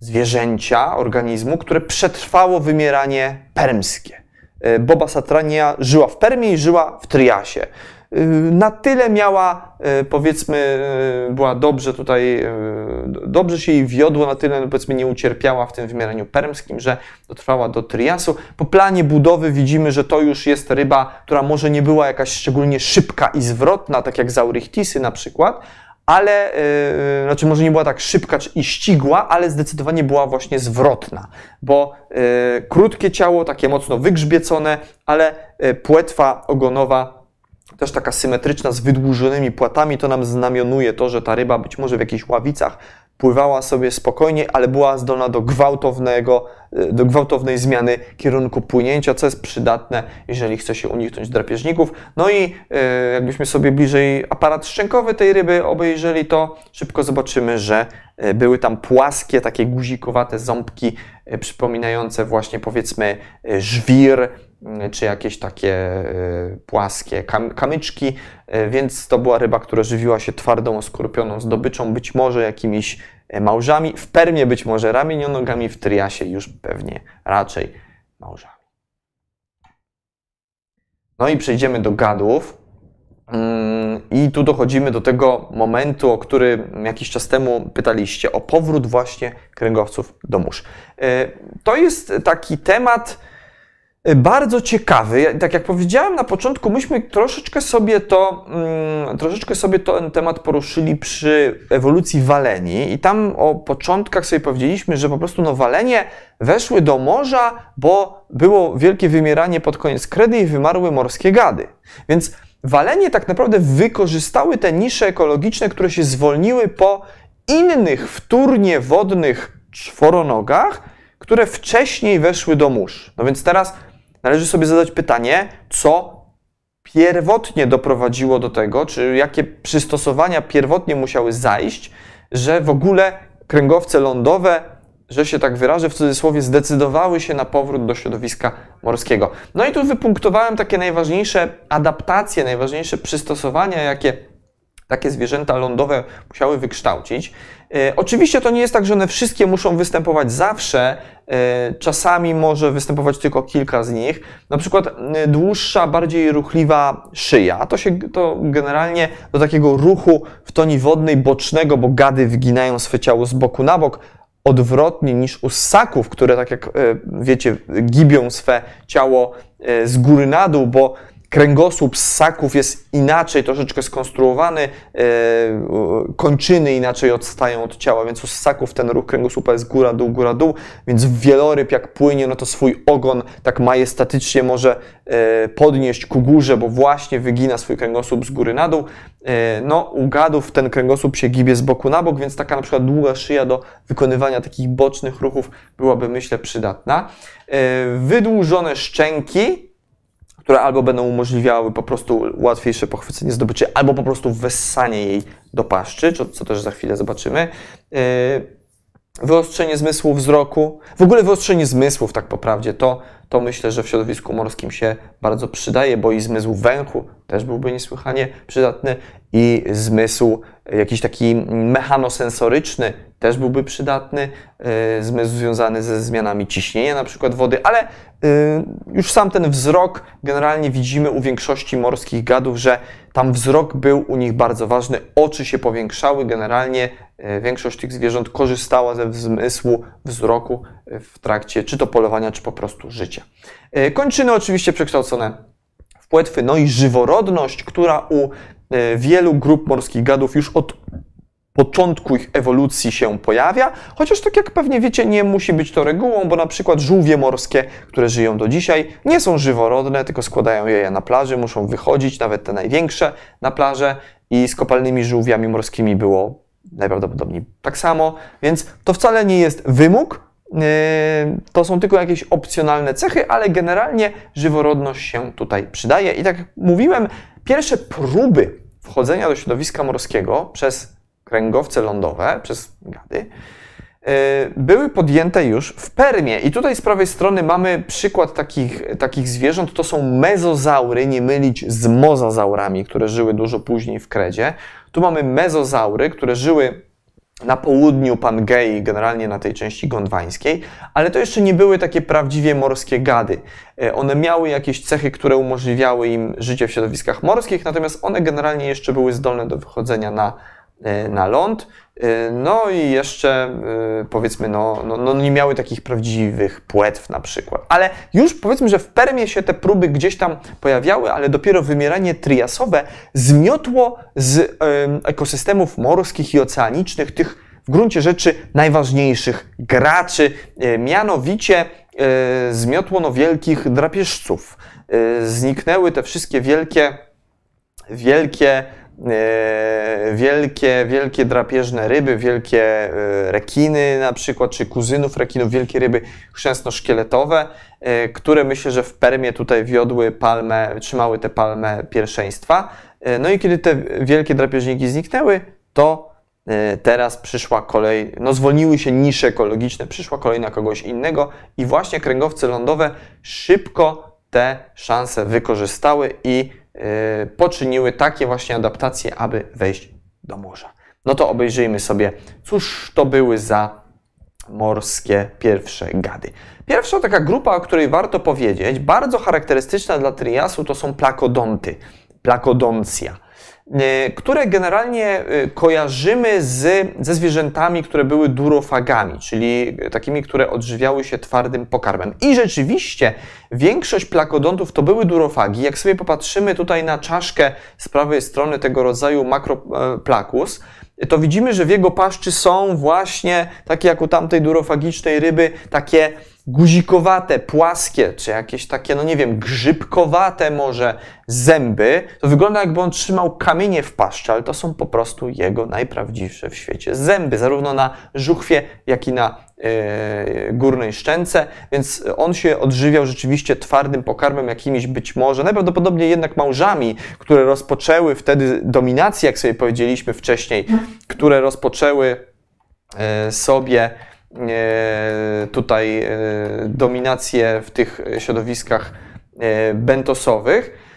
zwierzęcia, organizmu, które przetrwało wymieranie permskie. E, Boba Satrania żyła w Permie i żyła w Triasie. E, na tyle miała, e, powiedzmy, była dobrze tutaj, dobrze się jej wiodło, na tyle, powiedzmy, nie ucierpiała w tym wymieraniu permskim, że dotrwała do Triasu. Po planie budowy widzimy, że to już jest ryba, która może nie była jakaś szczególnie szybka i zwrotna, tak jak Zaurichtisy na przykład, ale, yy, znaczy może nie była tak szybka i ścigła, ale zdecydowanie była właśnie zwrotna, bo yy, krótkie ciało, takie mocno wygrzbiecone, ale płetwa ogonowa też taka symetryczna z wydłużonymi płatami, to nam znamionuje to, że ta ryba być może w jakichś ławicach pływała sobie spokojnie, ale była zdolna do gwałtownego, e, do gwałtownej zmiany kierunku płynięcia, co jest przydatne, jeżeli chce się uniknąć drapieżników. No i e, jakbyśmy sobie bliżej aparat szczękowy tej ryby obejrzeli, to szybko zobaczymy, że e, były tam płaskie, takie guzikowate ząbki, przypominające właśnie powiedzmy żwir, czy jakieś takie płaskie kamyczki, więc to była ryba, która żywiła się twardą, skorpioną zdobyczą, być może jakimiś E, małżami, w Permie być może ramienionogami, w Triasie już pewnie raczej małżami. No i przejdziemy do gadów. Mm, I tu dochodzimy do tego momentu, o którym jakiś czas temu pytaliście, o powrót właśnie kręgowców do mórz. To jest taki temat, Y, bardzo ciekawy. Tak jak powiedziałem na początku, myśmy troszeczkę sobie to, mm, troszeczkę sobie ten temat poruszyli przy ewolucji walenii i tam o początkach sobie powiedzieliśmy, że po prostu no walenie weszły do morza, bo było wielkie wymieranie pod koniec kredy i wymarły morskie gady. Więc walenie tak naprawdę wykorzystały te nisze ekologiczne, które się zwolniły po innych wtórnie wodnych czworonogach, które wcześniej weszły do mórz. No więc teraz należy sobie zadać pytanie, co pierwotnie doprowadziło do tego, czy jakie przystosowania pierwotnie musiały zajść, że w ogóle kręgowce lądowe, że się tak wyrażę w cudzysłowie, zdecydowały się na powrót do środowiska morskiego. No i tu wypunktowałem takie najważniejsze adaptacje, najważniejsze przystosowania, jakie takie zwierzęta lądowe musiały wykształcić. E, oczywiście to nie jest tak, że one wszystkie muszą występować zawsze. E, czasami może występować tylko kilka z nich. Na przykład e, dłuższa, bardziej ruchliwa szyja. To się to generalnie do takiego ruchu w toni wodnej bocznego, bo gady wyginają swe ciało z boku na bok odwrotnie niż u ssaków, które tak jak wiecie, gibią swe ciało z góry na dół, bo kręgosłup ssaków jest inaczej troszeczkę skonstruowany, e, kończyny inaczej odstają od ciała, więc u ssaków ten ruch kręgosłupa jest góra-dół, góra-dół, więc wieloryb jak płynie, no to swój ogon tak majestatycznie może e, podnieść ku górze, bo właśnie wygina swój kręgosłup z góry na dół. E, no, u gadów ten kręgosłup się gibie z boku na bok, więc taka na przykład długa szyja do wykonywania takich bocznych ruchów byłaby, myślę, przydatna. Wydłużone szczęki, które albo będą umożliwiały po prostu łatwiejsze pochwycenie zdobyczy, albo po prostu wessanie jej do paszczy, co, co też za chwilę zobaczymy. Yy, wyostrzenie zmysłu wzroku, w ogóle wyostrzenie zmysłów, tak po prawdzie, to, to myślę, że w środowisku morskim się bardzo przydaje, bo i zmysł węchu też byłby niesłychanie przydatny, i zmysł jakiś taki mechanosensoryczny też byłby przydatny, y, zmysł związany ze zmianami ciśnienia na przykład wody, ale y, już sam ten wzrok generalnie widzimy u większości morskich gadów, że tam wzrok był u nich bardzo ważny, oczy się powiększały, generalnie y, większość tych zwierząt korzystała ze zmysłu wzroku w trakcie czy to polowania, czy po prostu życia. Kończyny oczywiście przekształcone w płetwy, no i żyworodność, która u wielu grup morskich gadów już od początku ich ewolucji się pojawia, chociaż tak jak pewnie wiecie, nie musi być to regułą, bo na przykład żółwie morskie, które żyją do dzisiaj, nie są żyworodne, tylko składają jaja na plaży, muszą wychodzić, nawet te największe, na plażę i z kopalnymi żółwiami morskimi było najprawdopodobniej tak samo, więc to wcale nie jest wymóg, yy, to są tylko jakieś opcjonalne cechy, ale generalnie żyworodność się tutaj przydaje. I tak jak mówiłem, pierwsze próby wchodzenia do środowiska morskiego przez kręgowce lądowe, przez gady, yy, były podjęte już w Permie. I tutaj z prawej strony mamy przykład takich, takich zwierząt. To są mezozaury, nie mylić z mozazaurami, które żyły dużo później w Kredzie. Tu mamy mezozaury, które żyły na południu Pangei, generalnie na tej części gondwańskiej, ale to jeszcze nie były takie prawdziwie morskie gady. E, one miały jakieś cechy, które umożliwiały im życie w środowiskach morskich, natomiast one generalnie jeszcze były zdolne do wychodzenia na na ląd. E, no i jeszcze e, powiedzmy, no, no, no, nie miały takich prawdziwych płetw na przykład. Ale już powiedzmy, że w Permie się te próby gdzieś tam pojawiały, ale dopiero wymieranie triasowe zmiotło z ekosystemów morskich i oceanicznych tych w gruncie rzeczy najważniejszych graczy, mianowicie zmiotło no, wielkich drapieżców. Zniknęły te wszystkie wielkie, wielkie E, wielkie, wielkie drapieżne ryby, wielkie e, rekiny na przykład, czy kuzynów rekinów, wielkie ryby chrzęsno-szkieletowe, e, które myślę, że w Permie tutaj wiodły palmę, trzymały tę palmę pierwszeństwa. No i kiedy te wielkie drapieżniki zniknęły, to teraz przyszła kolej, no zwolniły się nisze ekologiczne, przyszła kolej na kogoś innego i właśnie kręgowce lądowe szybko te szanse wykorzystały i poczyniły takie właśnie adaptacje, aby wejść do morza. No to obejrzyjmy sobie, cóż to były za morskie pierwsze gady. Pierwsza taka grupa, o której warto powiedzieć, bardzo charakterystyczna dla triasu, to są plakodonty, plakodoncja. E, które generalnie e, kojarzymy z, ze zwierzętami, które były durofagami, czyli takimi, które odżywiały się twardym pokarmem. I rzeczywiście większość plakodontów to były durofagi. Jak sobie popatrzymy tutaj na czaszkę z prawej strony tego rodzaju makroplakus, to widzimy, że w jego paszczy są właśnie, takie jak u tamtej durofagicznej ryby, takie guzikowate, płaskie, czy jakieś takie, no nie wiem, grzybkowate może zęby, to wygląda jakby on trzymał kamienie w paszczy, ale to są po prostu jego najprawdziwsze w świecie zęby, zarówno na żuchwie, jak i na yy, górnej szczęce, więc on się odżywiał rzeczywiście twardym pokarmem, jakimiś być może, najprawdopodobniej jednak małżami, które rozpoczęły wtedy dominację, jak sobie powiedzieliśmy wcześniej, które rozpoczęły yy, sobie tutaj e, dominację w tych środowiskach e, bentosowych.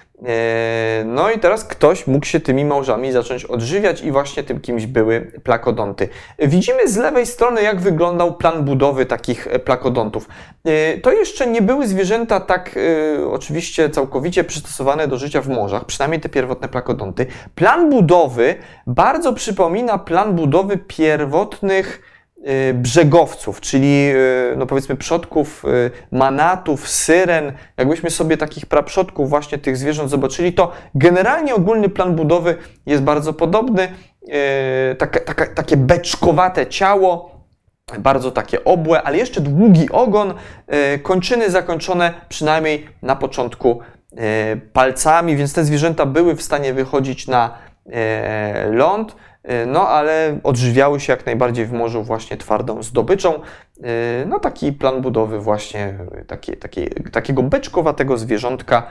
No i teraz ktoś mógł się tymi małżami zacząć odżywiać i właśnie tym kimś były plakodonty. Widzimy z lewej strony, jak wyglądał plan budowy takich plakodontów. To jeszcze nie były zwierzęta tak oczywiście całkowicie przystosowane do życia w morzach, przynajmniej te pierwotne plakodonty. Plan budowy bardzo przypomina plan budowy pierwotnych brzegowców, czyli y, no powiedzmy przodków y, manatów, syren, jakbyśmy sobie takich praprzodków właśnie tych zwierząt zobaczyli, to generalnie ogólny plan budowy jest bardzo podobny. Takie beczkowate ciało, bardzo takie obłe, ale jeszcze długi ogon, kończyny zakończone przynajmniej na początku palcami, więc te zwierzęta były w stanie wychodzić na ląd. Y, no ale odżywiały się jak najbardziej w morzu właśnie twardą zdobyczą. Y, no taki plan budowy właśnie takie, takie, takiego beczkowatego zwierzątka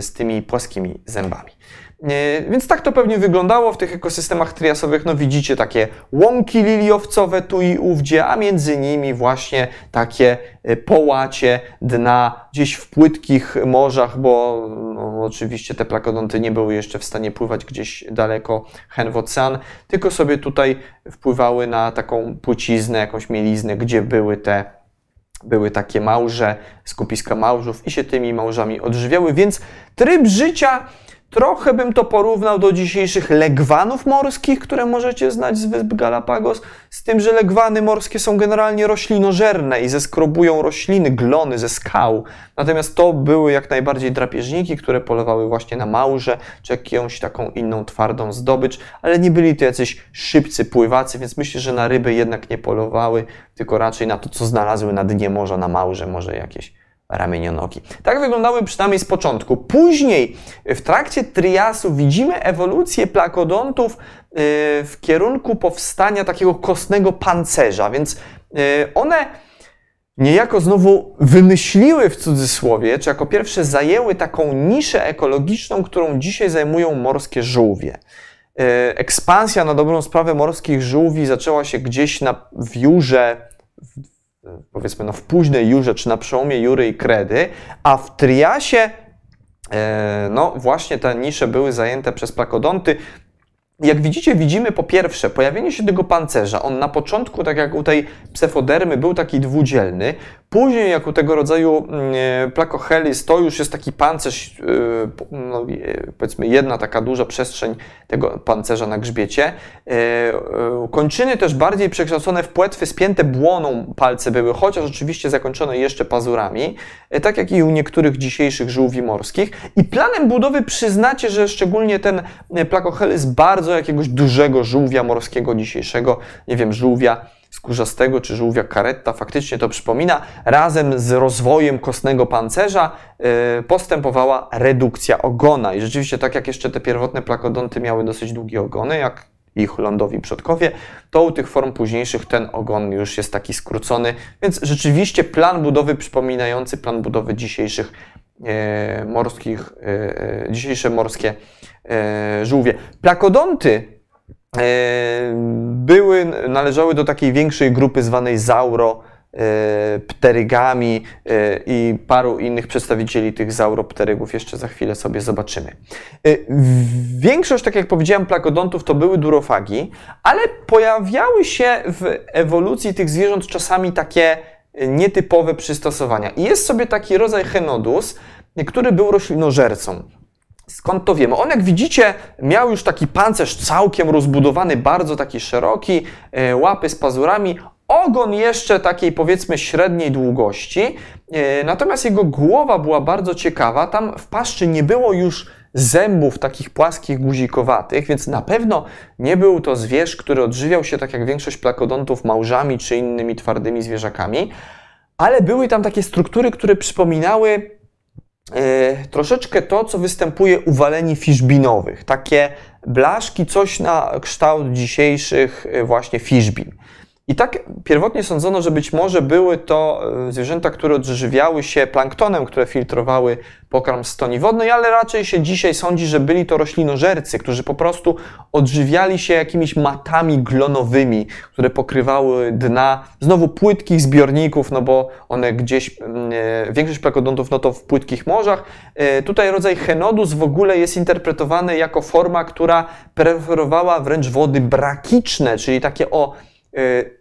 z tymi płaskimi zębami. Więc tak to pewnie wyglądało w tych ekosystemach triasowych. No widzicie takie łąki liliowcowe tu i ówdzie, a między nimi właśnie takie e, połacie dna gdzieś w płytkich morzach, bo no, oczywiście te plakodonty nie były jeszcze w stanie pływać gdzieś daleko hen w ocean, tylko sobie tutaj wpływały na taką płciznę, jakąś mieliznę, gdzie były te były takie małże, skupiska małżów i się tymi małżami odżywiały, więc tryb życia Trochę bym to porównał do dzisiejszych legwanów morskich, które możecie znać z wysp Galapagos, z tym, że legwany morskie są generalnie roślinożerne i zeskrobują rośliny, glony ze skał. Natomiast to były jak najbardziej drapieżniki, które polowały właśnie na małże, czy jakąś taką inną twardą zdobycz, ale nie byli to jacyś szybcy pływacy, więc myślę, że na ryby jednak nie polowały, tylko raczej na to, co znalazły na dnie morza, na małże, może jakieś ramienionogi. Tak wyglądały przynajmniej z początku. Później, w trakcie triasu, widzimy ewolucję plakodontów y, w kierunku powstania takiego kostnego pancerza, więc y, one niejako znowu wymyśliły w cudzysłowie, czy jako pierwsze zajęły taką niszę ekologiczną, którą dzisiaj zajmują morskie żółwie. Y, ekspansja na dobrą sprawę morskich żółwi zaczęła się gdzieś na, w powiedzmy no, w późnej Jurze, czy na przełomie Jury i Kredy, a w Triasie e, no właśnie te nisze były zajęte przez plakodonty. Jak widzicie, widzimy po pierwsze pojawienie się tego pancerza. On na początku, tak jak u tej psefodermy, był taki dwudzielny. Później, jak u tego rodzaju mm, e, plakochelis, to już jest taki pancerz, e, no, e, powiedzmy jedna taka duża przestrzeń tego pancerza na grzbiecie. Kończyny też bardziej przekształcone w płetwy spięte błoną palce były, chociaż oczywiście zakończone jeszcze pazurami, tak jak i u niektórych dzisiejszych żółwi morskich. I planem budowy przyznacie, że szczególnie ten plakochelis bardzo jakiegoś dużego żółwia morskiego dzisiejszego, nie wiem, żółwia skórzastego czy żółwia karetta faktycznie to przypomina. Razem z rozwojem kostnego pancerza yy, postępowała redukcja ogona. I rzeczywiście, tak jak jeszcze te pierwotne plakodonty miały dosyć długie ogony, jak ich lądowi przodkowie, to u tych form późniejszych ten ogon już jest taki skrócony, więc rzeczywiście plan budowy przypominający plan budowy dzisiejszych e, morskich, e, dzisiejsze morskie e, żółwie. Plakodonty E, były, należały do takiej większej grupy zwanej zauro e, pterygami e, i paru innych przedstawicieli tych zauropterygów jeszcze za chwilę sobie zobaczymy. Większość, tak jak powiedziałem, plakodontów to były durofagi, ale pojawiały się w ewolucji tych zwierząt czasami takie nietypowe przystosowania. I jest sobie taki rodzaj Henodus, który był roślinożercą. Skąd to wiemy? On, jak widzicie, miał już taki pancerz całkiem rozbudowany, bardzo taki szeroki, e, łapy z pazurami, ogon jeszcze takiej powiedzmy średniej długości, e, natomiast jego głowa była bardzo ciekawa. Tam w paszczy nie było już zębów takich płaskich, guzikowatych, więc na pewno nie był to zwierz, który odżywiał się tak jak większość plakodontów małżami czy innymi twardymi zwierzakami, ale były tam takie struktury, które przypominały troszeczkę to, co występuje u waleni fiszbinowych. Takie blaszki, coś na kształt dzisiejszych e, właśnie fiszbin. I tak pierwotnie sądzono, że być może były to e, zwierzęta, które odżywiały się planktonem, które filtrowały pokarm z stoni wodnej, ale raczej się dzisiaj sądzi, że byli to roślinożercy, którzy po prostu odżywiali się jakimiś matami glonowymi, które pokrywały dna znowu płytkich zbiorników, no bo one gdzieś, mm, e, większość plakodontów no to w płytkich morzach. E, tutaj rodzaj Henodus w ogóle jest interpretowany jako forma, która preferowała wręcz wody brakiczne, czyli takie o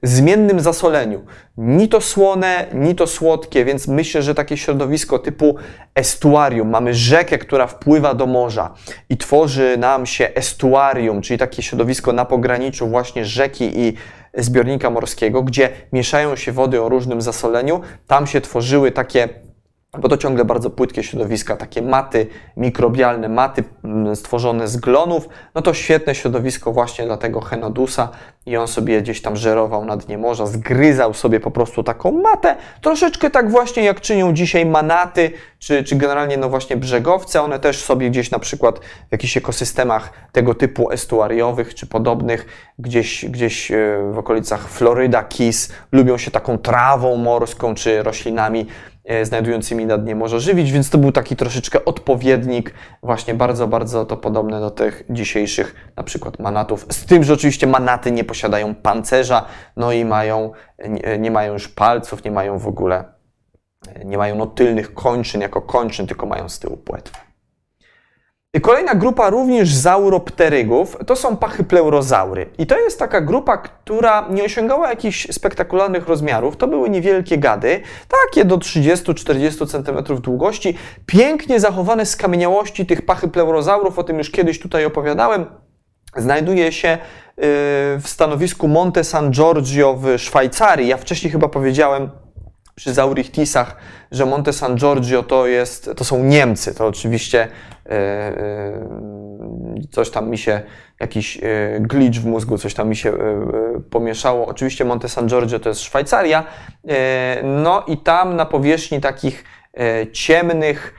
zmiennym zasoleniu. Ni to słone, ni to słodkie, więc myślę, że takie środowisko typu estuarium, mamy rzekę, która wpływa do morza i tworzy nam się estuarium, czyli takie środowisko na pograniczu właśnie rzeki i zbiornika morskiego, gdzie mieszają się wody o różnym zasoleniu. Tam się tworzyły takie bo to ciągle bardzo płytkie środowiska, takie maty mikrobialne, maty mm, stworzone z glonów, no to świetne środowisko właśnie dla tego Henodusa i on sobie gdzieś tam żerował na dnie morza, zgryzał sobie po prostu taką matę, troszeczkę tak właśnie jak czynią dzisiaj manaty, czy, czy generalnie no właśnie brzegowce, one też sobie gdzieś na przykład w jakichś ekosystemach tego typu estuariowych czy podobnych, gdzieś, gdzieś e, w okolicach Floryda, Keys, lubią się taką trawą morską czy roślinami znajdującymi na dnie Morza Żywić, więc to był taki troszeczkę odpowiednik, właśnie bardzo, bardzo to podobne do tych dzisiejszych na przykład manatów. Z tym, że oczywiście manaty nie posiadają pancerza, no i mają, nie, nie mają już palców, nie mają w ogóle, nie mają no tylnych kończyn jako kończyn, tylko mają z tyłu płetwę. Kolejna grupa również zauropterygów to są pachypleurozaury. I to jest taka grupa, która nie osiągała jakichś spektakularnych rozmiarów. To były niewielkie gady, takie do 30-40 cm długości, pięknie zachowane skamieniałości tych pachypleurozaurów, o tym już kiedyś tutaj opowiadałem. Znajduje się y, w stanowisku Monte San Giorgio w Szwajcarii. Ja wcześniej chyba powiedziałem, przy Zaurichtisach, że Monte San Giorgio to, jest, to są Niemcy. To oczywiście e, coś tam mi się, jakiś e, glitch w mózgu, coś tam mi się pomieszało. Oczywiście Monte San Giorgio to jest Szwajcaria. No i tam na powierzchni takich ciemnych,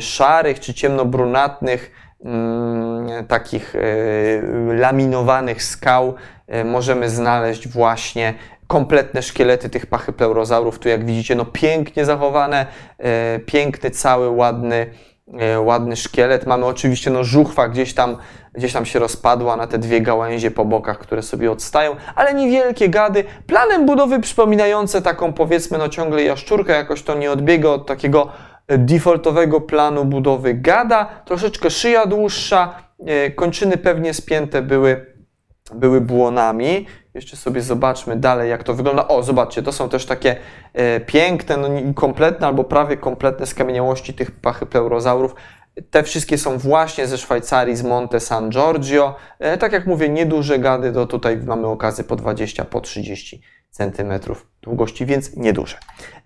szarych czy ciemnobrunatnych, mm, takich laminowanych skał możemy znaleźć właśnie kompletne szkielety tych pachypleurozaurów. Tu jak widzicie, no pięknie zachowane, e, piękny, cały, ładny, e, ładny szkielet. Mamy oczywiście no żuchwa gdzieś tam, gdzieś tam się rozpadła na te dwie gałęzie po bokach, które sobie odstają, ale niewielkie gady. Planem budowy przypominające taką powiedzmy no ciągle jaszczurkę, jakoś to nie odbiega od takiego defaultowego planu budowy gada. Troszeczkę szyja dłuższa, e, kończyny pewnie spięte były, były błonami. Jeszcze sobie zobaczmy dalej, jak to wygląda. O, zobaczcie, to są też takie e, piękne, no, kompletne albo prawie kompletne skamieniałości tych pachypleurozaurów. Te wszystkie są właśnie ze Szwajcarii, z Monte San Giorgio. E, tak jak mówię, nieduże gady, to tutaj mamy okazję po 20, po 30 centymetrów długości, więc nieduże.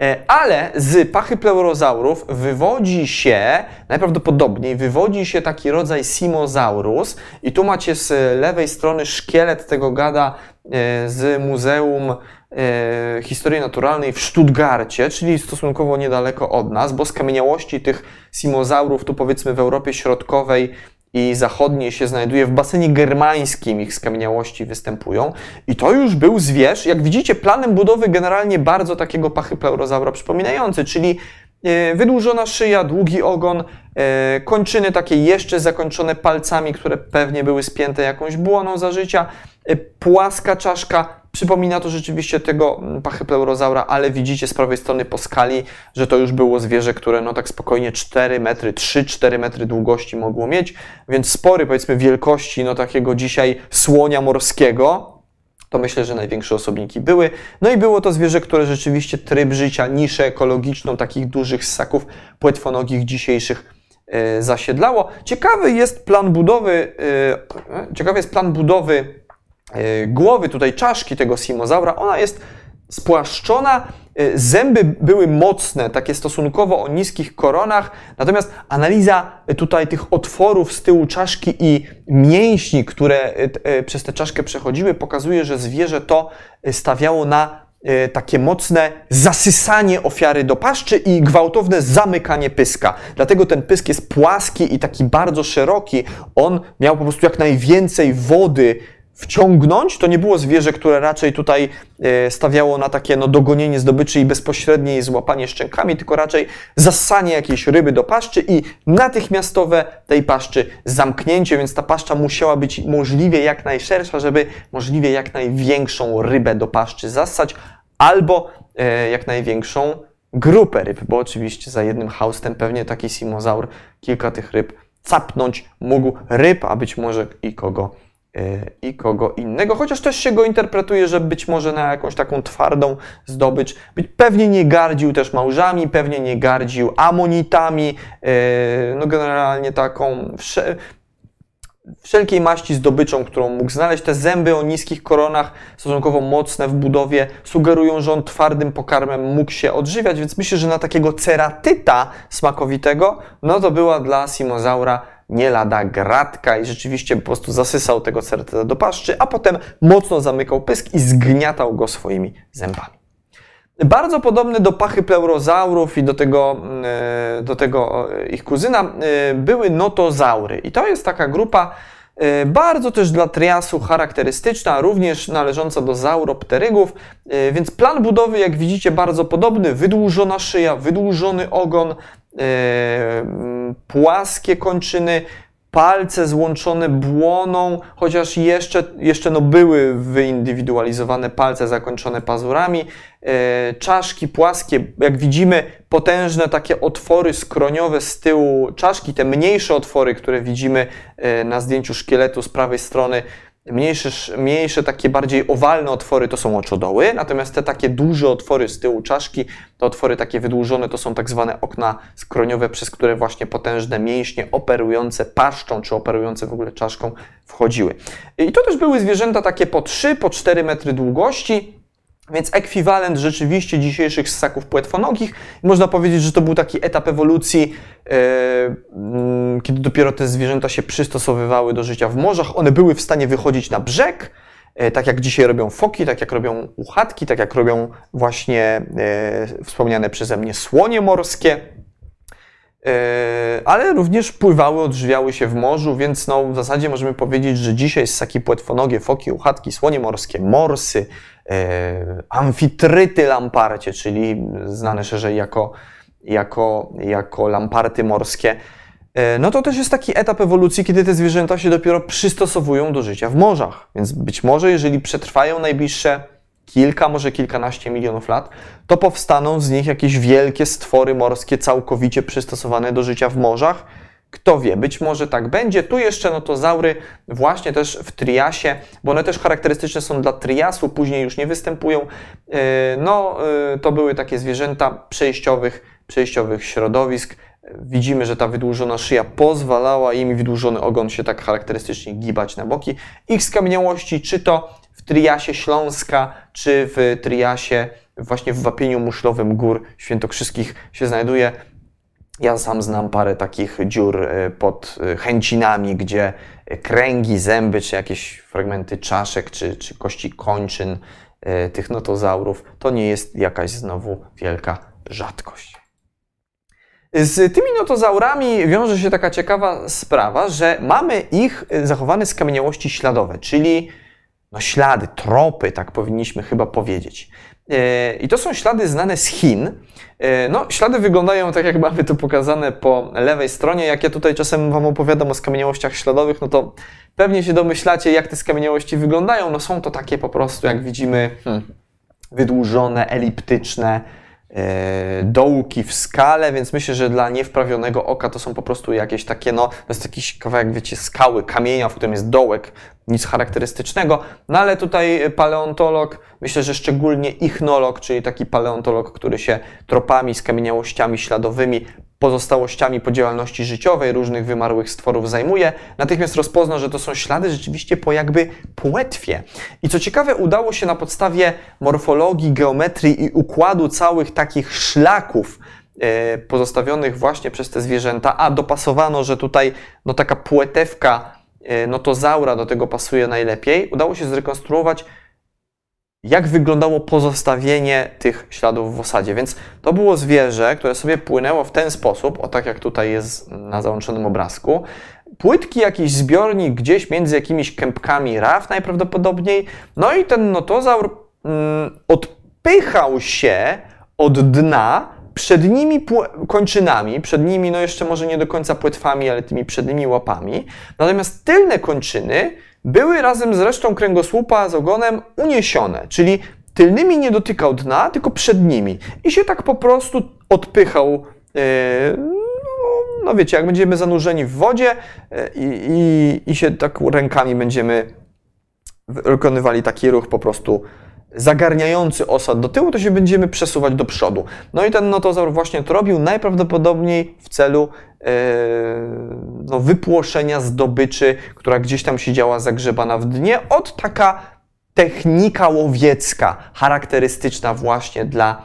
E, ale z pachypleurozaurów wywodzi się, najprawdopodobniej wywodzi się taki rodzaj Simosaurus i tu macie z lewej strony szkielet tego gada e, z Muzeum e, Historii Naturalnej w Stuttgarcie, czyli stosunkowo niedaleko od nas, bo skamieniałości tych simozaurów tu powiedzmy w Europie Środkowej i zachodniej się znajduje w basenie germańskim, ich skamieniałości występują. I to już był zwierz, jak widzicie, planem budowy generalnie bardzo takiego pachypleurozaura przypominający, czyli e, wydłużona szyja, długi ogon, e, kończyny takie jeszcze zakończone palcami, które pewnie były spięte jakąś błoną za życia, e, płaska czaszka, Przypomina to rzeczywiście tego mm, pachypleurozaura, ale widzicie z prawej strony po skali, że to już było zwierzę, które no tak spokojnie 4 metry, 3-4 metry długości mogło mieć, więc spory powiedzmy wielkości no takiego dzisiaj słonia morskiego, to myślę, że największe osobniki były. No i było to zwierzę, które rzeczywiście tryb życia, niszę ekologiczną takich dużych ssaków płetwonogich dzisiejszych e, zasiedlało. Ciekawy jest plan budowy, e, ciekawy jest plan budowy E, głowy, tutaj czaszki tego simozaura, ona jest spłaszczona, e, zęby były mocne, takie stosunkowo o niskich koronach, natomiast analiza tutaj tych otworów z tyłu czaszki i mięśni, które e, przez tę czaszkę przechodziły, pokazuje, że zwierzę to stawiało na takie mocne zasysanie ofiary do paszczy i gwałtowne zamykanie pyska. Dlatego ten pysk jest płaski i taki bardzo szeroki. On miał po prostu jak najwięcej wody wciągnąć. To nie było zwierzę, które raczej tutaj e, stawiało na takie no, dogonienie zdobyczy i bezpośrednie jej złapanie szczękami, tylko raczej zassanie jakiejś ryby do paszczy i natychmiastowe tej paszczy zamknięcie, więc ta paszcza musiała być możliwie jak najszersza, żeby możliwie jak największą rybę do paszczy zassać, albo e, jak największą grupę ryb, bo oczywiście za jednym haustem pewnie taki simozaur kilka tych ryb capnąć mógł ryb, a być może i kogo i kogo innego, chociaż też się go interpretuje, że być może na jakąś taką twardą zdobycz, pewnie nie gardził też małżami, pewnie nie gardził amonitami, e, no generalnie taką wszelkiej maści zdobyczą, którą mógł znaleźć. Te zęby o niskich koronach, stosunkowo mocne w budowie, sugerują, że on twardym pokarmem mógł się odżywiać, więc myślę, że na takiego ceratyta smakowitego, no to była dla Simozaura nie lada gratka i rzeczywiście po prostu zasysał tego certyta do paszczy, a potem mocno zamykał pysk i zgniatał go swoimi zębami. Bardzo podobny do pachypleurozaurów i do tego, e, do tego e, ich kuzyna e, były notozaury. I to jest taka grupa bardzo też dla triasu charakterystyczna, również należąca do zauropterygów, więc plan budowy, jak widzicie, bardzo podobny. Wydłużona szyja, wydłużony ogon, płaskie kończyny, palce złączone błoną, chociaż jeszcze, jeszcze no były wyindywidualizowane palce zakończone pazurami, e, czaszki płaskie, jak widzimy potężne takie otwory skroniowe z tyłu czaszki, te mniejsze otwory, które widzimy e, na zdjęciu szkieletu z prawej strony, Mniejsze, mniejsze, takie bardziej owalne otwory to są oczodoły, natomiast te takie duże otwory z tyłu czaszki, te otwory takie wydłużone to są tak zwane okna skroniowe, przez które właśnie potężne mięśnie operujące paszczą, czy operujące w ogóle czaszką wchodziły. I to też były zwierzęta takie po 3, po 4 metry długości, więc ekwiwalent rzeczywiście dzisiejszych ssaków płetwonogich. Można powiedzieć, że to był taki etap ewolucji, e, kiedy dopiero te zwierzęta się przystosowywały do życia w morzach. One były w stanie wychodzić na brzeg, e, tak jak dzisiaj robią foki, tak jak robią uchatki, tak jak robią właśnie e, wspomniane przeze mnie słonie morskie. Ale również pływały, odżywiały się w morzu, więc no, w zasadzie możemy powiedzieć, że dzisiaj ssaki płetwonogie, foki, uchatki, słonie morskie, morsy, amfitryty lamparcie, czyli znane szerzej jako, jako, jako lamparty morskie, e, no to też jest taki etap ewolucji, kiedy te zwierzęta się dopiero przystosowują do życia w morzach. Więc być może, jeżeli przetrwają najbliższe kilka, może kilkanaście milionów lat, to powstaną z nich jakieś wielkie stwory morskie całkowicie przystosowane do życia w morzach, kto wie, być może tak będzie. Tu jeszcze notozaury właśnie też w triasie, bo one też charakterystyczne są dla triasu, później już nie występują. E, no, e, to były takie zwierzęta przejściowych, przejściowych środowisk. Widzimy, że ta wydłużona szyja pozwalała im wydłużony ogon się tak charakterystycznie gibać na boki. Ich skamieniałości, czy to w triasie Śląska, czy w triasie właśnie w wapieniu muszlowym gór świętokrzyskich się znajduje. Ja sam znam parę takich dziur e, pod e, chęcinami, gdzie kręgi, zęby, czy jakieś fragmenty czaszek, czy, czy kości kończyn e, tych notozaurów, to nie jest jakaś znowu wielka rzadkość. Z tymi notozaurami wiąże się taka ciekawa sprawa, że mamy ich zachowane skamieniałości śladowe, czyli no ślady, tropy, tak powinniśmy chyba powiedzieć. I to są ślady znane z Chin, E, no, ślady wyglądają tak, jak mamy tu pokazane po lewej stronie. Jak ja tutaj czasem Wam opowiadam o skamieniałościach śladowych, no to pewnie się domyślacie, jak te skamieniałości wyglądają. No są to takie po prostu, jak widzimy, hmm, wydłużone, eliptyczne, E, dołki w skale, więc myślę, że dla niewprawionego oka to są po prostu jakieś takie, no, to jest jakiś kawałek, wiecie, skały, kamienia, w którym jest dołek, nic charakterystycznego. No ale tutaj paleontolog, myślę, że szczególnie ichnolog, czyli taki paleontolog, który się tropami, skamieniałościami śladowymi pozostałościami po działalności życiowej różnych wymarłych stworów zajmuje, natychmiast rozpozna, że to są ślady rzeczywiście po jakby płetwie. I co ciekawe, udało się na podstawie morfologii, geometrii i układu całych takich szlaków e, pozostawionych właśnie przez te zwierzęta, a dopasowano, że tutaj no taka płetewka e, notozaura do tego pasuje najlepiej, udało się zrekonstruować jak wyglądało pozostawienie tych śladów w osadzie. Więc to było zwierzę, które sobie płynęło w ten sposób, o tak jak tutaj jest na załączonym obrazku. Płytki jakiś zbiornik gdzieś między jakimiś kępkami raf najprawdopodobniej. No i ten notozaur mm, odpychał się od dna przednimi kończynami, przednimi, no jeszcze może nie do końca płetwami, ale tymi przednimi łapami. Natomiast tylne kończyny były razem z resztą kręgosłupa z ogonem uniesione, czyli tylnymi nie dotykał dna, tylko przednimi. I się tak po prostu odpychał. Yy, no wiecie, jak będziemy zanurzeni w wodzie yy, i, i się tak rękami będziemy wykonywali taki ruch po prostu zagarniający osad do tyłu, to się będziemy przesuwać do przodu. No i ten notozaur właśnie to robił najprawdopodobniej w celu no, wypłoszenia zdobyczy, która gdzieś tam siedziała zagrzebana w dnie, od taka technika łowiecka, charakterystyczna właśnie dla,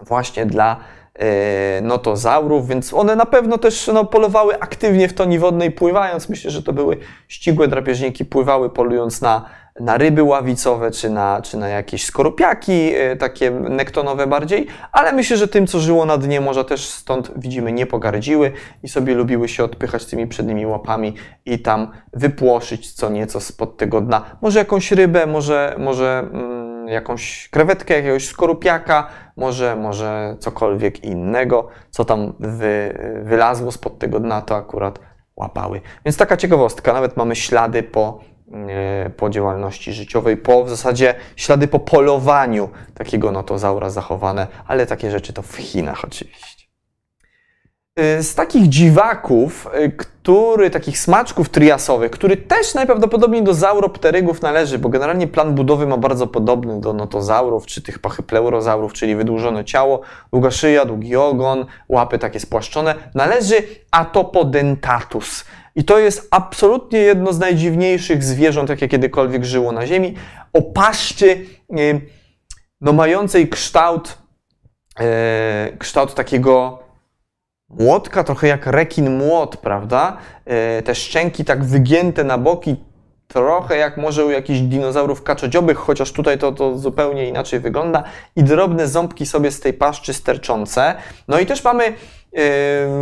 właśnie dla e, notozaurów, więc one na pewno też no, polowały aktywnie w toni wodnej pływając. Myślę, że to były ścisłe drapieżniki, pływały polując na, na ryby ławicowe, czy na, czy na jakieś skorupiaki, e, takie nektonowe bardziej, ale myślę, że tym, co żyło na dnie morza też stąd widzimy nie pogardziły i sobie lubiły się odpychać tymi przednimi łapami i tam wypłoszyć co nieco spod tego dna. Może jakąś rybę, może, może mm, jakąś krewetkę, jakiegoś skorupiaka, może, może cokolwiek innego, co tam wy, wylazło spod tego dna, to akurat łapały. Więc taka ciekawostka, nawet mamy ślady po, po działalności życiowej, po w zasadzie ślady po polowaniu takiego notozaura zachowane, ale takie rzeczy to w Chinach oczywiście. Y, z takich dziwaków, y, który, takich smaczków triasowych, który też najprawdopodobniej do zauropterygów należy, bo generalnie plan budowy ma bardzo podobny do notozaurów, czy tych pachypleurozaurów, czyli wydłużone ciało, długa szyja, długi ogon, łapy takie spłaszczone, należy Atopodentatus. I to jest absolutnie jedno z najdziwniejszych zwierząt, jakie kiedykolwiek żyło na Ziemi, o paszczy, y, no mającej kształt, kształt takiego młotka, trochę jak rekin młot, prawda? E, te szczęki tak wygięte na boki, trochę jak może u jakichś dinozaurów kaczodziobych, chociaż tutaj to, to zupełnie inaczej wygląda. I drobne ząbki sobie z tej paszczy sterczące. No i też mamy e,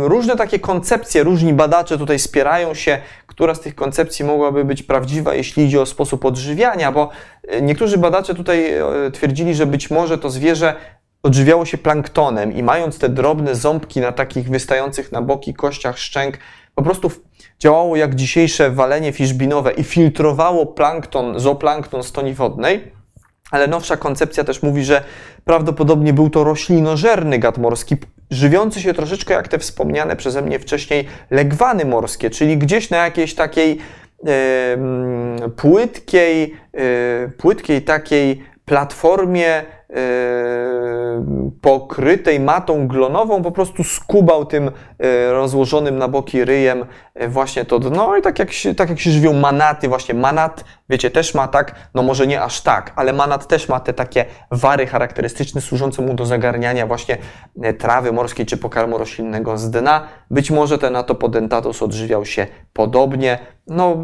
różne takie koncepcje, różni badacze tutaj spierają się, która z tych koncepcji mogłaby być prawdziwa, jeśli idzie o sposób odżywiania, bo e, niektórzy badacze tutaj twierdzili, że być może to zwierzę odżywiało się planktonem i mając te drobne ząbki na takich wystających na boki kościach szczęk, po prostu działało jak dzisiejsze walenie fiszbinowe i filtrowało plankton, zooplankton z toni wodnej. Ale nowsza koncepcja też mówi, że prawdopodobnie był to roślinożerny gad morski, żywiący się troszeczkę jak te wspomniane przeze mnie wcześniej legwany morskie, czyli gdzieś na jakiejś takiej płytkiej, e, płytkiej takiej platformie Yy, pokrytej matą glonową, po prostu skubał tym yy, rozłożonym na boki ryjem yy, właśnie to dno i tak jak się, tak jak się żywią manaty, właśnie manat, wiecie, też ma tak, no może nie aż tak, ale manat też ma te takie wary charakterystyczne służące mu do zagarniania właśnie trawy morskiej czy pokarmu roślinnego z dna. Być może ten atopodentatus odżywiał się podobnie. No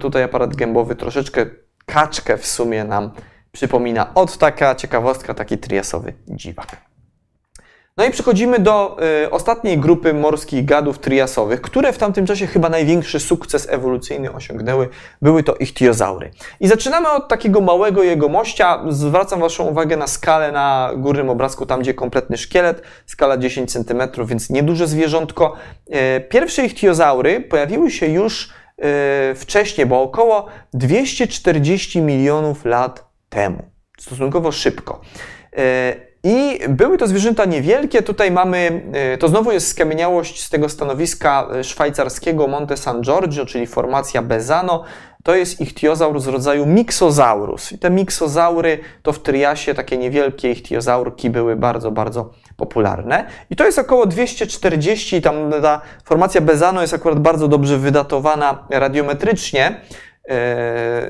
tutaj aparat gębowy troszeczkę kaczkę w sumie nam przypomina. Od taka ciekawostka, taki triasowy dziwak. No i przechodzimy do y, ostatniej grupy morskich gadów triasowych, które w tamtym czasie chyba największy sukces ewolucyjny osiągnęły. Były to ichtiozaury. I zaczynamy od takiego małego jego mościa. Zwracam Waszą uwagę na skalę na górnym obrazku, tam gdzie kompletny szkielet, skala 10 cm, więc nieduże zwierzątko. Y, pierwsze ichtiozaury pojawiły się już y, wcześniej, bo około 240 milionów lat temu, stosunkowo szybko. E, I były to zwierzęta niewielkie. Tutaj mamy, e, to znowu jest skamieniałość z tego stanowiska szwajcarskiego Monte San Giorgio, czyli formacja Bezano. To jest ichtiozaur z rodzaju Mixosaurus. I te miksozaury to w Triasie takie niewielkie ichtiozaurki były bardzo, bardzo popularne. I to jest około 240, tam ta formacja Bezano jest akurat bardzo dobrze wydatowana radiometrycznie. E,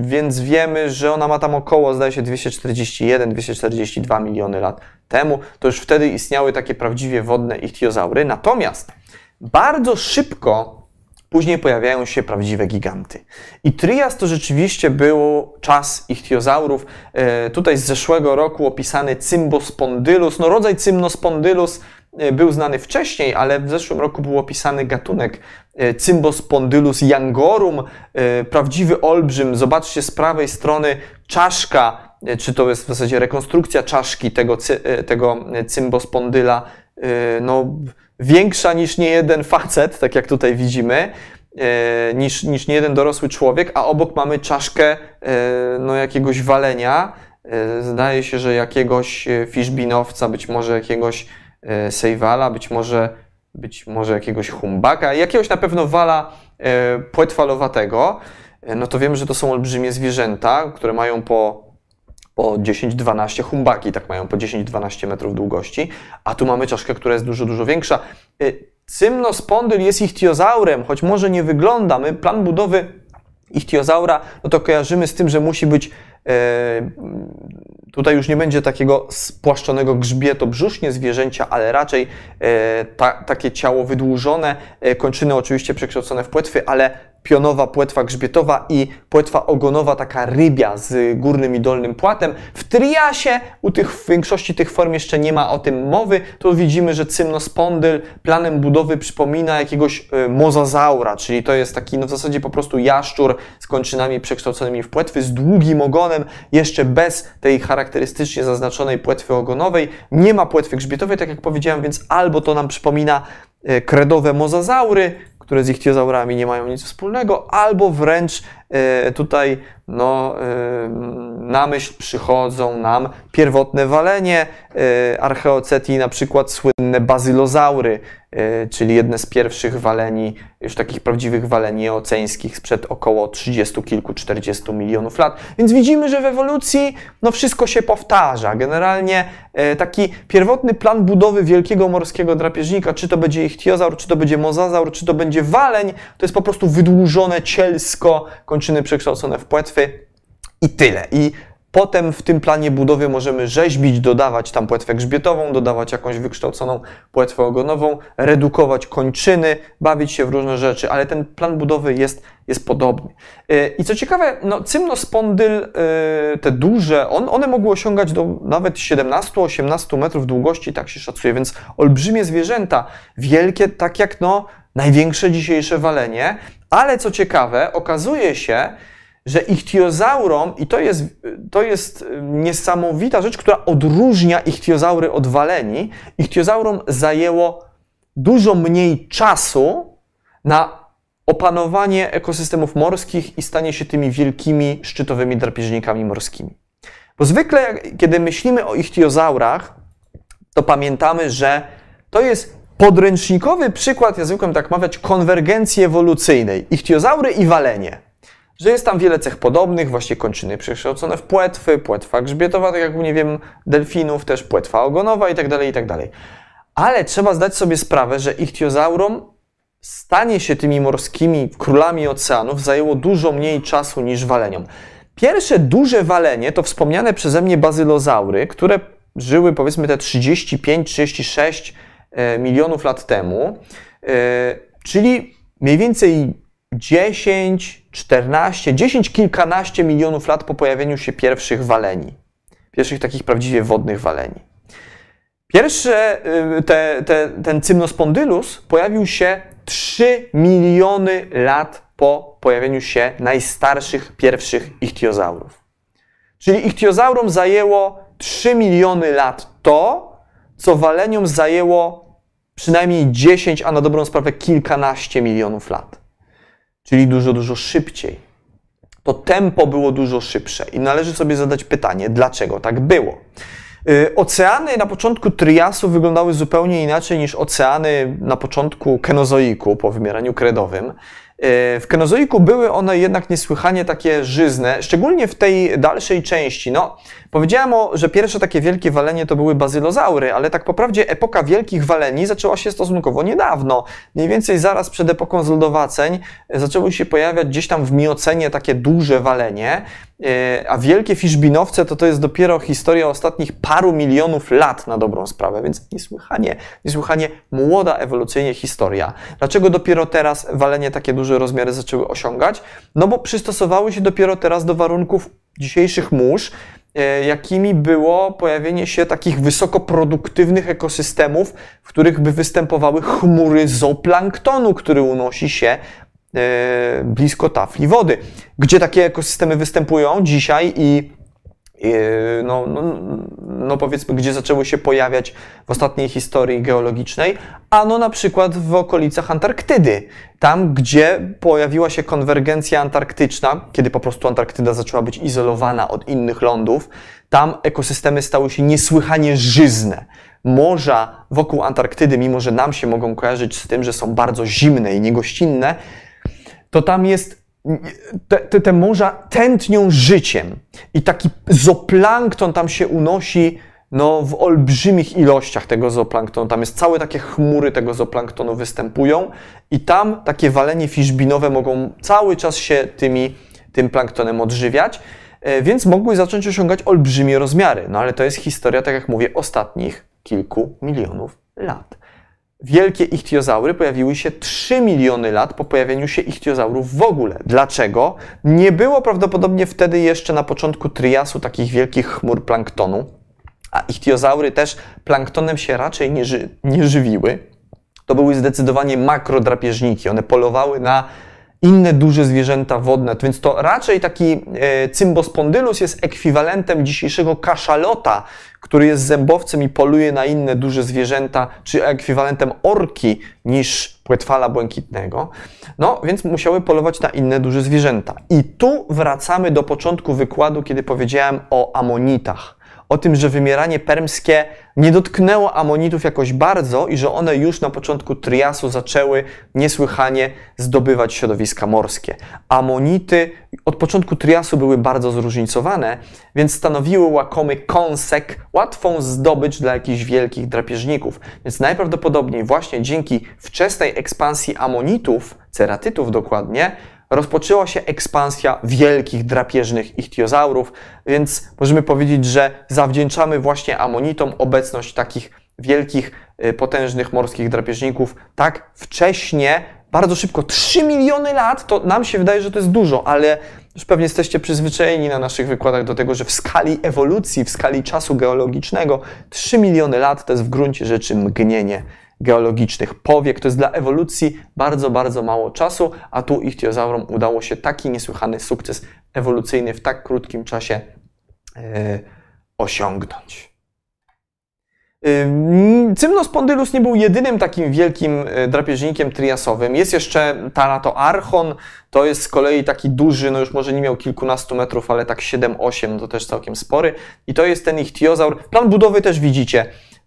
więc wiemy, że ona ma tam około, zdaje się, 241-242 miliony lat temu. To już wtedy istniały takie prawdziwie wodne ichtiozaury. Natomiast bardzo szybko później pojawiają się prawdziwe giganty. I Trias to rzeczywiście był czas ichtiozaurów. E, tutaj z zeszłego roku opisany Cymbospondylus, no rodzaj Cymnospondylus był znany wcześniej, ale w zeszłym roku był opisany gatunek e, Cymbospondylus yangorum, e, prawdziwy olbrzym. Zobaczcie z prawej strony czaszka, czy to jest w zasadzie rekonstrukcja czaszki tego, tego cymbospondyla, no, większa niż nie jeden facet, tak jak tutaj widzimy, niż, niż nie jeden dorosły człowiek, a obok mamy czaszkę no, jakiegoś walenia. Zdaje się, że jakiegoś fiszbinowca, być może jakiegoś E, Sejwala, być może, być może jakiegoś humbaka, jakiegoś na pewno wala e, płetwalowatego, e, no to wiemy, że to są olbrzymie zwierzęta, które mają po po 10-12 humbaki, tak mają po 10-12 metrów długości, a tu mamy czaszkę, która jest dużo, dużo większa. Cymnospondyl jest ichtiozaurem, choć może nie wygląda. My plan budowy ichtiozaura, no to kojarzymy z tym, że musi być e, Tutaj już nie będzie takiego spłaszczonego grzbietu brzusznie zwierzęcia, ale raczej e, ta, takie ciało wydłużone, e, kończyny oczywiście przekształcone w płetwy, ale pionowa płetwa grzbietowa i płetwa ogonowa, taka rybia z górnym i dolnym płatem. W triasie u tych, w większości tych form jeszcze nie ma o tym mowy. Tu widzimy, że cymnospondyl planem budowy przypomina jakiegoś y, mozazaura, czyli to jest taki no w zasadzie po prostu jaszczur z kończynami przekształconymi w płetwy, z długim ogonem, jeszcze bez tej charakterystycznie zaznaczonej płetwy ogonowej. Nie ma płetwy grzbietowej, tak jak powiedziałem, więc albo to nam przypomina y, kredowe mozazaury, które z ichtiozaurami nie mają nic wspólnego, albo wręcz tutaj no, e, na myśl przychodzą nam pierwotne walenie e, archeocetii, na przykład słynne bazylozaury, czyli jedne z pierwszych waleni, już takich prawdziwych waleni eoceńskich sprzed około 30 kilku, 40 milionów lat. Więc widzimy, że w ewolucji no, wszystko się powtarza. Generalnie taki pierwotny plan budowy wielkiego morskiego drapieżnika, czy to będzie ichtiozaur, czy to będzie mozazaur, czy to będzie waleń, to jest po prostu wydłużone cielsko, kończyny przekształcone w płetwy i tyle. I Potem w tym planie budowy możemy rzeźbić, dodawać tam płetwę grzbietową, dodawać jakąś wykształconą płetwę ogonową, redukować kończyny, bawić się w różne rzeczy, ale ten plan budowy jest, jest podobny. Y, I co ciekawe, no, cymnospondyl, y, te duże, on, one mogły osiągać do nawet 17-18 metrów długości, tak się szacuje, więc olbrzymie zwierzęta, wielkie, tak jak no, największe dzisiejsze walenie, ale co ciekawe, okazuje się, że ichtiozaurom, i to jest, to jest niesamowita rzecz, która odróżnia ichtiozaury od waleni, ichtiozaurom zajęło dużo mniej czasu na opanowanie ekosystemów morskich i stanie się tymi wielkimi, szczytowymi drapieżnikami morskimi. Bo zwykle, kiedy myślimy o ichtiozaurach, to pamiętamy, że to jest podręcznikowy przykład, ja zwykłem tak mawiać, konwergencji ewolucyjnej. Ichtiozaury i walenie. Że jest tam wiele cech podobnych, właśnie kończyny przekształcone w płetwy, płetwa grzbietowa, tak jak nie wiem, delfinów, też płetwa ogonowa i tak dalej, i tak. Ale trzeba zdać sobie sprawę, że ichtiozaurom stanie się tymi morskimi królami oceanów zajęło dużo mniej czasu niż waleniom. Pierwsze duże walenie to wspomniane przeze mnie bazylozaury, które żyły powiedzmy te 35-36 E, milionów lat temu, e, czyli mniej więcej 10, 14, 10, kilkanaście milionów lat po pojawieniu się pierwszych waleni. Pierwszych takich prawdziwie wodnych waleni. Pierwsze, e, te, te, ten Cymnospondylus pojawił się 3 miliony lat po pojawieniu się najstarszych pierwszych ichtiozaurów. Czyli ichtiozaurom zajęło 3 miliony lat to, co waleniom zajęło przynajmniej 10, a na dobrą sprawę kilkanaście milionów lat. Czyli dużo, dużo szybciej. To tempo było dużo szybsze i należy sobie zadać pytanie, dlaczego tak było. Y, oceany na początku Triasu wyglądały zupełnie inaczej niż oceany na początku Kenozoiku po wymieraniu kredowym. W Kenozoiku były one jednak niesłychanie takie żyzne, szczególnie w tej dalszej części. No, powiedziałem, o, że pierwsze takie wielkie walenie to były bazylozaury, ale tak po prawdzie epoka wielkich waleni zaczęła się stosunkowo niedawno. Mniej więcej zaraz przed epoką zlodowaceń zaczęły się pojawiać gdzieś tam w miocenie takie duże walenie, e, a wielkie fiszbinowce to to jest dopiero historia ostatnich paru milionów lat na dobrą sprawę, więc niesłychanie, niesłychanie młoda ewolucyjnie historia. Dlaczego dopiero teraz walenie takie duże duże rozmiary zaczęły osiągać, no bo przystosowały się dopiero teraz do warunków dzisiejszych mórz, e, jakimi było pojawienie się takich wysokoproduktywnych ekosystemów, w których by występowały chmury zooplanktonu, który unosi się e, blisko tafli wody. Gdzie takie ekosystemy występują dzisiaj i no, no, no powiedzmy, gdzie zaczęły się pojawiać w ostatniej historii geologicznej, ano na przykład w okolicach Antarktydy. Tam, gdzie pojawiła się konwergencja antarktyczna, kiedy po prostu Antarktyda zaczęła być izolowana od innych lądów, tam ekosystemy stały się niesłychanie żyzne. Morza wokół Antarktydy, mimo że nam się mogą kojarzyć z tym, że są bardzo zimne i niegościnne, to tam jest te, te, te morza tętnią życiem i taki zooplankton tam się unosi no, w olbrzymich ilościach tego zooplanktonu. Tam jest całe takie chmury tego zooplanktonu występują i tam takie walenie fiszbinowe mogą cały czas się tymi, tym planktonem odżywiać, e, więc mogły zacząć osiągać olbrzymie rozmiary. No ale to jest historia, tak jak mówię, ostatnich kilku milionów lat. Wielkie ichtiozaury pojawiły się 3 miliony lat po pojawieniu się ichtiozaurów w ogóle. Dlaczego? Nie było prawdopodobnie wtedy jeszcze na początku triasu takich wielkich chmur planktonu, a ichtiozaury też planktonem się raczej nie, ży nie żywiły. To były zdecydowanie makrodrapieżniki. One polowały na inne duże zwierzęta wodne, więc to raczej taki e, cymbospondylus jest ekwiwalentem dzisiejszego kaszalota, który jest zębowcem i poluje na inne duże zwierzęta, czy ekwiwalentem orki niż płetwala błękitnego. No, więc musiały polować na inne duże zwierzęta. I tu wracamy do początku wykładu, kiedy powiedziałem o amonitach o tym, że wymieranie permskie nie dotknęło amonitów jakoś bardzo i że one już na początku triasu zaczęły niesłychanie zdobywać środowiska morskie. Amonity od początku triasu były bardzo zróżnicowane, więc stanowiły łakomy kąsek, łatwą zdobycz dla jakichś wielkich drapieżników. Więc najprawdopodobniej właśnie dzięki wczesnej ekspansji amonitów, ceratytów dokładnie, rozpoczęła się ekspansja wielkich, drapieżnych ichtiozaurów, więc możemy powiedzieć, że zawdzięczamy właśnie amonitom obecność takich wielkich, y, potężnych morskich drapieżników tak wcześnie, bardzo szybko. 3 miliony lat, to nam się wydaje, że to jest dużo, ale już pewnie jesteście przyzwyczajeni na naszych wykładach do tego, że w skali ewolucji, w skali czasu geologicznego 3 miliony lat to jest w gruncie rzeczy mgnienie geologicznych powiek. To jest dla ewolucji bardzo, bardzo mało czasu, a tu ichtiozaurom udało się taki niesłychany sukces ewolucyjny w tak krótkim czasie yy, osiągnąć. Cymnospondylus nie był jedynym takim wielkim e, drapieżnikiem triasowym. Jest jeszcze Taratoarchon, to jest z kolei taki duży, no już może nie miał kilkunastu metrów, ale tak 7-8, no to też całkiem spory. I to jest ten ichtiozaur. Plan budowy też widzicie.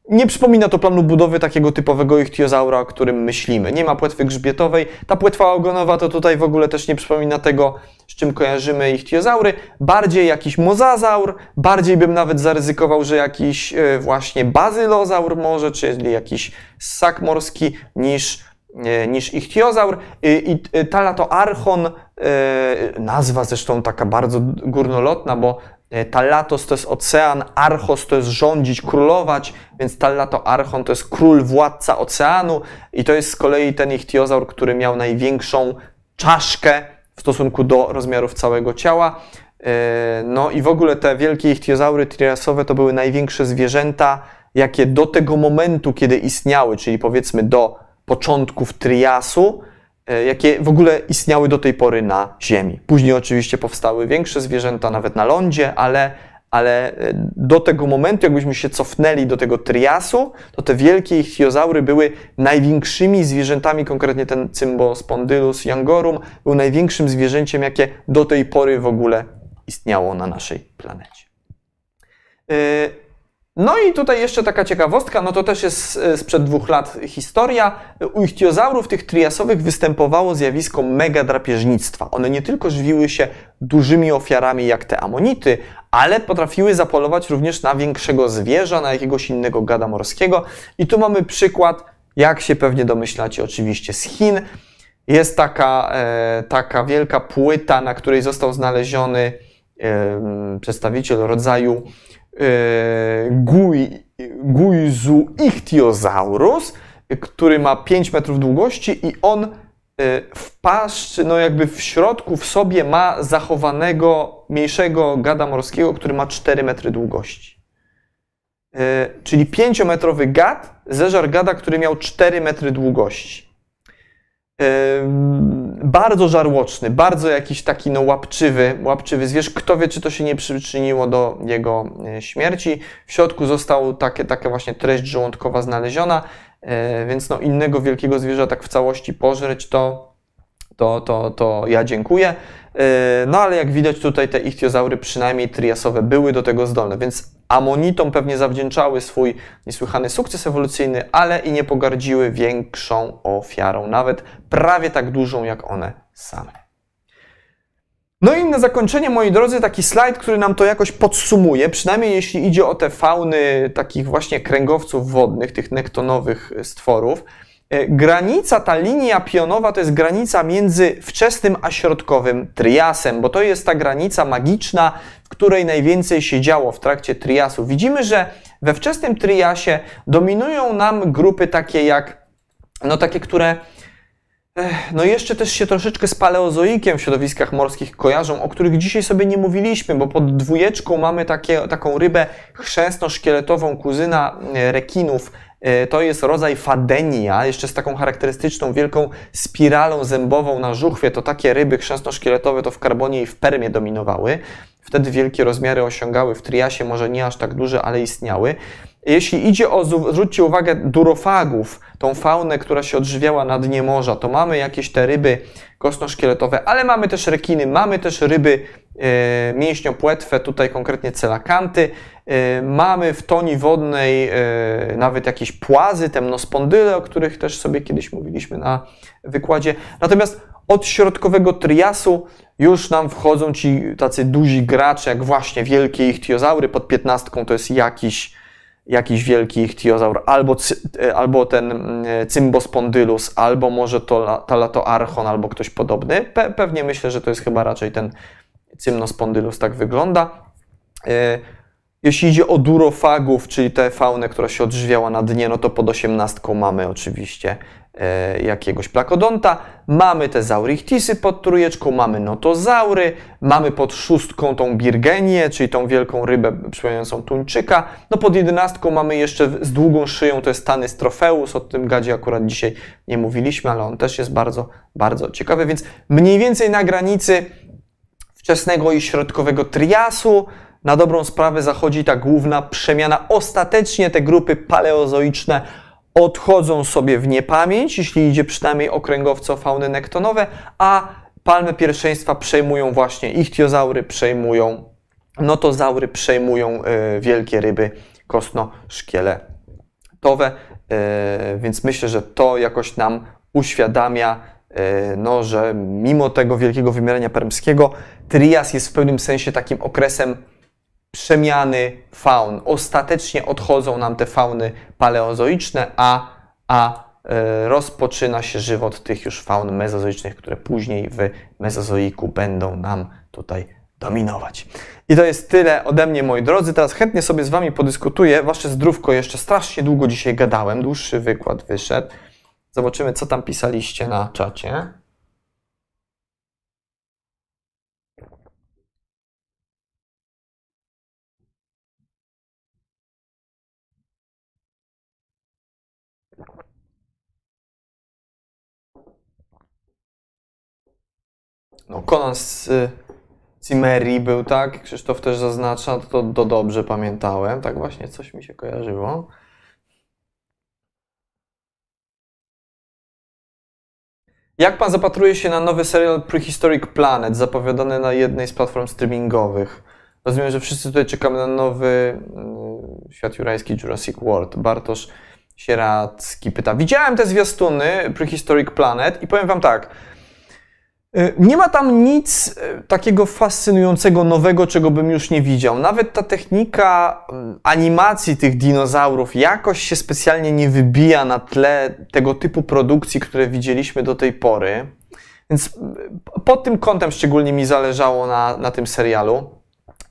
Nie przypomina to planu budowy takiego typowego ichtiozaura, o którym myślimy. Nie ma płetwy grzbietowej. Ta płetwa ogonowa to tutaj w ogóle też nie przypomina tego, z czym kojarzymy ichtiozaury. Bardziej jakiś mozazaur, bardziej bym nawet zaryzykował, że jakiś e, właśnie bazylozaur może, czyli jakiś ssak morski niż, e, niż ichtiozaur. I e, Talatoarchon, nazwa zresztą taka bardzo górnolotna, bo E, Tallatos to jest ocean, Archos to jest rządzić, królować, więc Tallato Archon to jest król, władca oceanu i to jest z kolei ten ichtiozaur, który miał największą czaszkę w stosunku do rozmiarów całego ciała. E, no i w ogóle te wielkie ichtiozaury triasowe to były największe zwierzęta, jakie do tego momentu, kiedy istniały, czyli powiedzmy do początków triasu, jakie w ogóle istniały do tej pory na Ziemi. Później oczywiście powstały większe zwierzęta, nawet na lądzie, ale, ale e, do tego momentu, jakbyśmy się cofnęli do tego triasu, to te wielkie ichthiozaury były największymi zwierzętami, konkretnie ten Cymbospondylus jangorum był największym zwierzęciem, jakie do tej pory w ogóle istniało na naszej planecie. E, no i tutaj jeszcze taka ciekawostka, no to też jest e, sprzed dwóch lat historia. U ichtiozaurów tych triasowych występowało zjawisko megadrapieżnictwa. One nie tylko żywiły się dużymi ofiarami jak te amonity, ale potrafiły zapolować również na większego zwierza, na jakiegoś innego gada morskiego. I tu mamy przykład, jak się pewnie domyślacie, oczywiście z Chin. Jest taka, e, taka wielka płyta, na której został znaleziony e, przedstawiciel rodzaju Gui, Guizu ichthyosaurus, który ma 5 metrów długości i on e, w paszczy, no jakby w środku w sobie ma zachowanego mniejszego gada morskiego, który ma 4 metry długości. E, czyli 5-metrowy gad zeżar gada, który miał 4 metry długości bardzo żarłoczny, bardzo jakiś taki no, łapczywy, łapczywy zwierz. Kto wie, czy to się nie przyczyniło do jego e, śmierci. W środku została taka właśnie treść żołądkowa znaleziona, e, więc no, innego wielkiego zwierza tak w całości pożreć to, to, to, to ja dziękuję. E, no ale jak widać tutaj te ichtiozaury, przynajmniej triasowe, były do tego zdolne, więc amonitom pewnie zawdzięczały swój niesłychany sukces ewolucyjny, ale i nie pogardziły większą ofiarą, nawet prawie tak dużą jak one same. No i na zakończenie, moi drodzy, taki slajd, który nam to jakoś podsumuje, przynajmniej jeśli idzie o te fauny takich właśnie kręgowców wodnych, tych nektonowych stworów. E, granica, ta linia pionowa to jest granica między wczesnym a środkowym triasem, bo to jest ta granica magiczna, w której najwięcej się działo w trakcie triasu. Widzimy, że we wczesnym triasie dominują nam grupy takie jak, no takie, które No jeszcze też się troszeczkę z paleozoikiem w środowiskach morskich kojarzą, o których dzisiaj sobie nie mówiliśmy, bo pod dwójeczką mamy takie, taką rybę chrzęsno-szkieletową, kuzyna e, rekinów. E, to jest rodzaj fadenia, jeszcze z taką charakterystyczną wielką spiralą zębową na żuchwie. To takie ryby chrzęsno-szkieletowe to w karbonie i w permie dominowały. Wtedy wielkie rozmiary osiągały, w triasie może nie aż tak duże, ale istniały. Jeśli idzie o, zwróćcie uwagę, durofagów, tą faunę, która się odżywiała na dnie morza, to mamy jakieś te ryby kostno-szkieletowe, ale mamy też rekiny, mamy też ryby e, mięśniopłetwe, tutaj konkretnie celakanty, e, mamy w toni wodnej e, nawet jakieś płazy, temnospondyle, o których też sobie kiedyś mówiliśmy na wykładzie. Natomiast od środkowego triasu już nam wchodzą ci tacy duzi gracze, jak właśnie wielkie ichtiozaury, pod piętnastką to jest jakiś jakiś wielki ichtiozaur, albo, e, albo ten mm, e, Cymbospondylus, albo może to Talatoarchon, albo ktoś podobny. Pe pewnie myślę, że to jest chyba raczej ten Cymnospondylus, tak wygląda. E, jeśli idzie o durofagów, czyli tę faunę, która się odżywiała na dnie, no to pod osiemnastką mamy oczywiście jakiegoś plakodonta. Mamy te zaurichtisy pod trójeczką, mamy notozaury, mamy pod szóstką tą birgenię, czyli tą wielką rybę przypominającą tuńczyka. No pod jedenastką mamy jeszcze z długą szyją, to jest Tanys trofeus, o tym gadzie akurat dzisiaj nie mówiliśmy, ale on też jest bardzo, bardzo ciekawy, więc mniej więcej na granicy wczesnego i środkowego triasu, na dobrą sprawę zachodzi ta główna przemiana. Ostatecznie te grupy paleozoiczne odchodzą sobie w niepamięć, jeśli idzie przynajmniej o kręgowco-fauny nektonowe, a palmę pierwszeństwa przejmują właśnie ichtiozaury, przejmują notozaury, przejmują y, wielkie ryby kostno-szkieletowe, y, więc myślę, że to jakoś nam uświadamia, y, no, że mimo tego wielkiego wymierania permskiego, Trias jest w pewnym sensie takim okresem przemiany faun. Ostatecznie odchodzą nam te fauny paleozoiczne, a, a e, rozpoczyna się żywot tych już faun mezozoicznych, które później w mezozoiku będą nam tutaj dominować. I to jest tyle ode mnie, moi drodzy. Teraz chętnie sobie z Wami podyskutuję. Wasze zdrówko jeszcze strasznie długo dzisiaj gadałem. Dłuższy wykład wyszedł. Zobaczymy, co tam pisaliście na czacie. No, Conan z Cimmerii był, tak? Krzysztof też zaznacza, to, to dobrze pamiętałem. Tak właśnie coś mi się kojarzyło. Jak pan zapatruje się na nowy serial Prehistoric Planet, zapowiadany na jednej z platform streamingowych? Rozumiem, że wszyscy tutaj czekamy na nowy mm, świat jurajski Jurassic World. Bartosz Sieracki pyta. Widziałem te zwiastuny Prehistoric Planet i powiem wam tak. Y, nie ma tam nic y, takiego fascynującego, nowego, czego bym już nie widział. Nawet ta technika y, animacji tych dinozaurów jakoś się specjalnie nie wybija na tle tego typu produkcji, które widzieliśmy do tej pory. Więc pod tym kątem szczególnie mi zależało na, na tym serialu.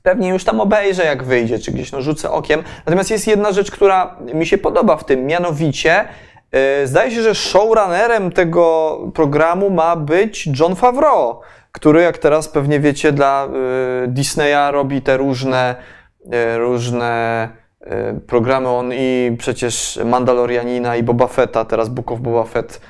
Pewnie już tam obejrzę, jak wyjdzie, czy gdzieś no, rzucę okiem. Natomiast jest jedna rzecz, która mi się podoba w tym, mianowicie E, zdaje się, że showrunnerem tego programu ma być John Favreau, który, jak teraz pewnie wiecie, dla e, Disneya robi te różne, e, różne programy. On i przecież Mandalorianina i Boba Fetta, teraz Book of Boba Fett,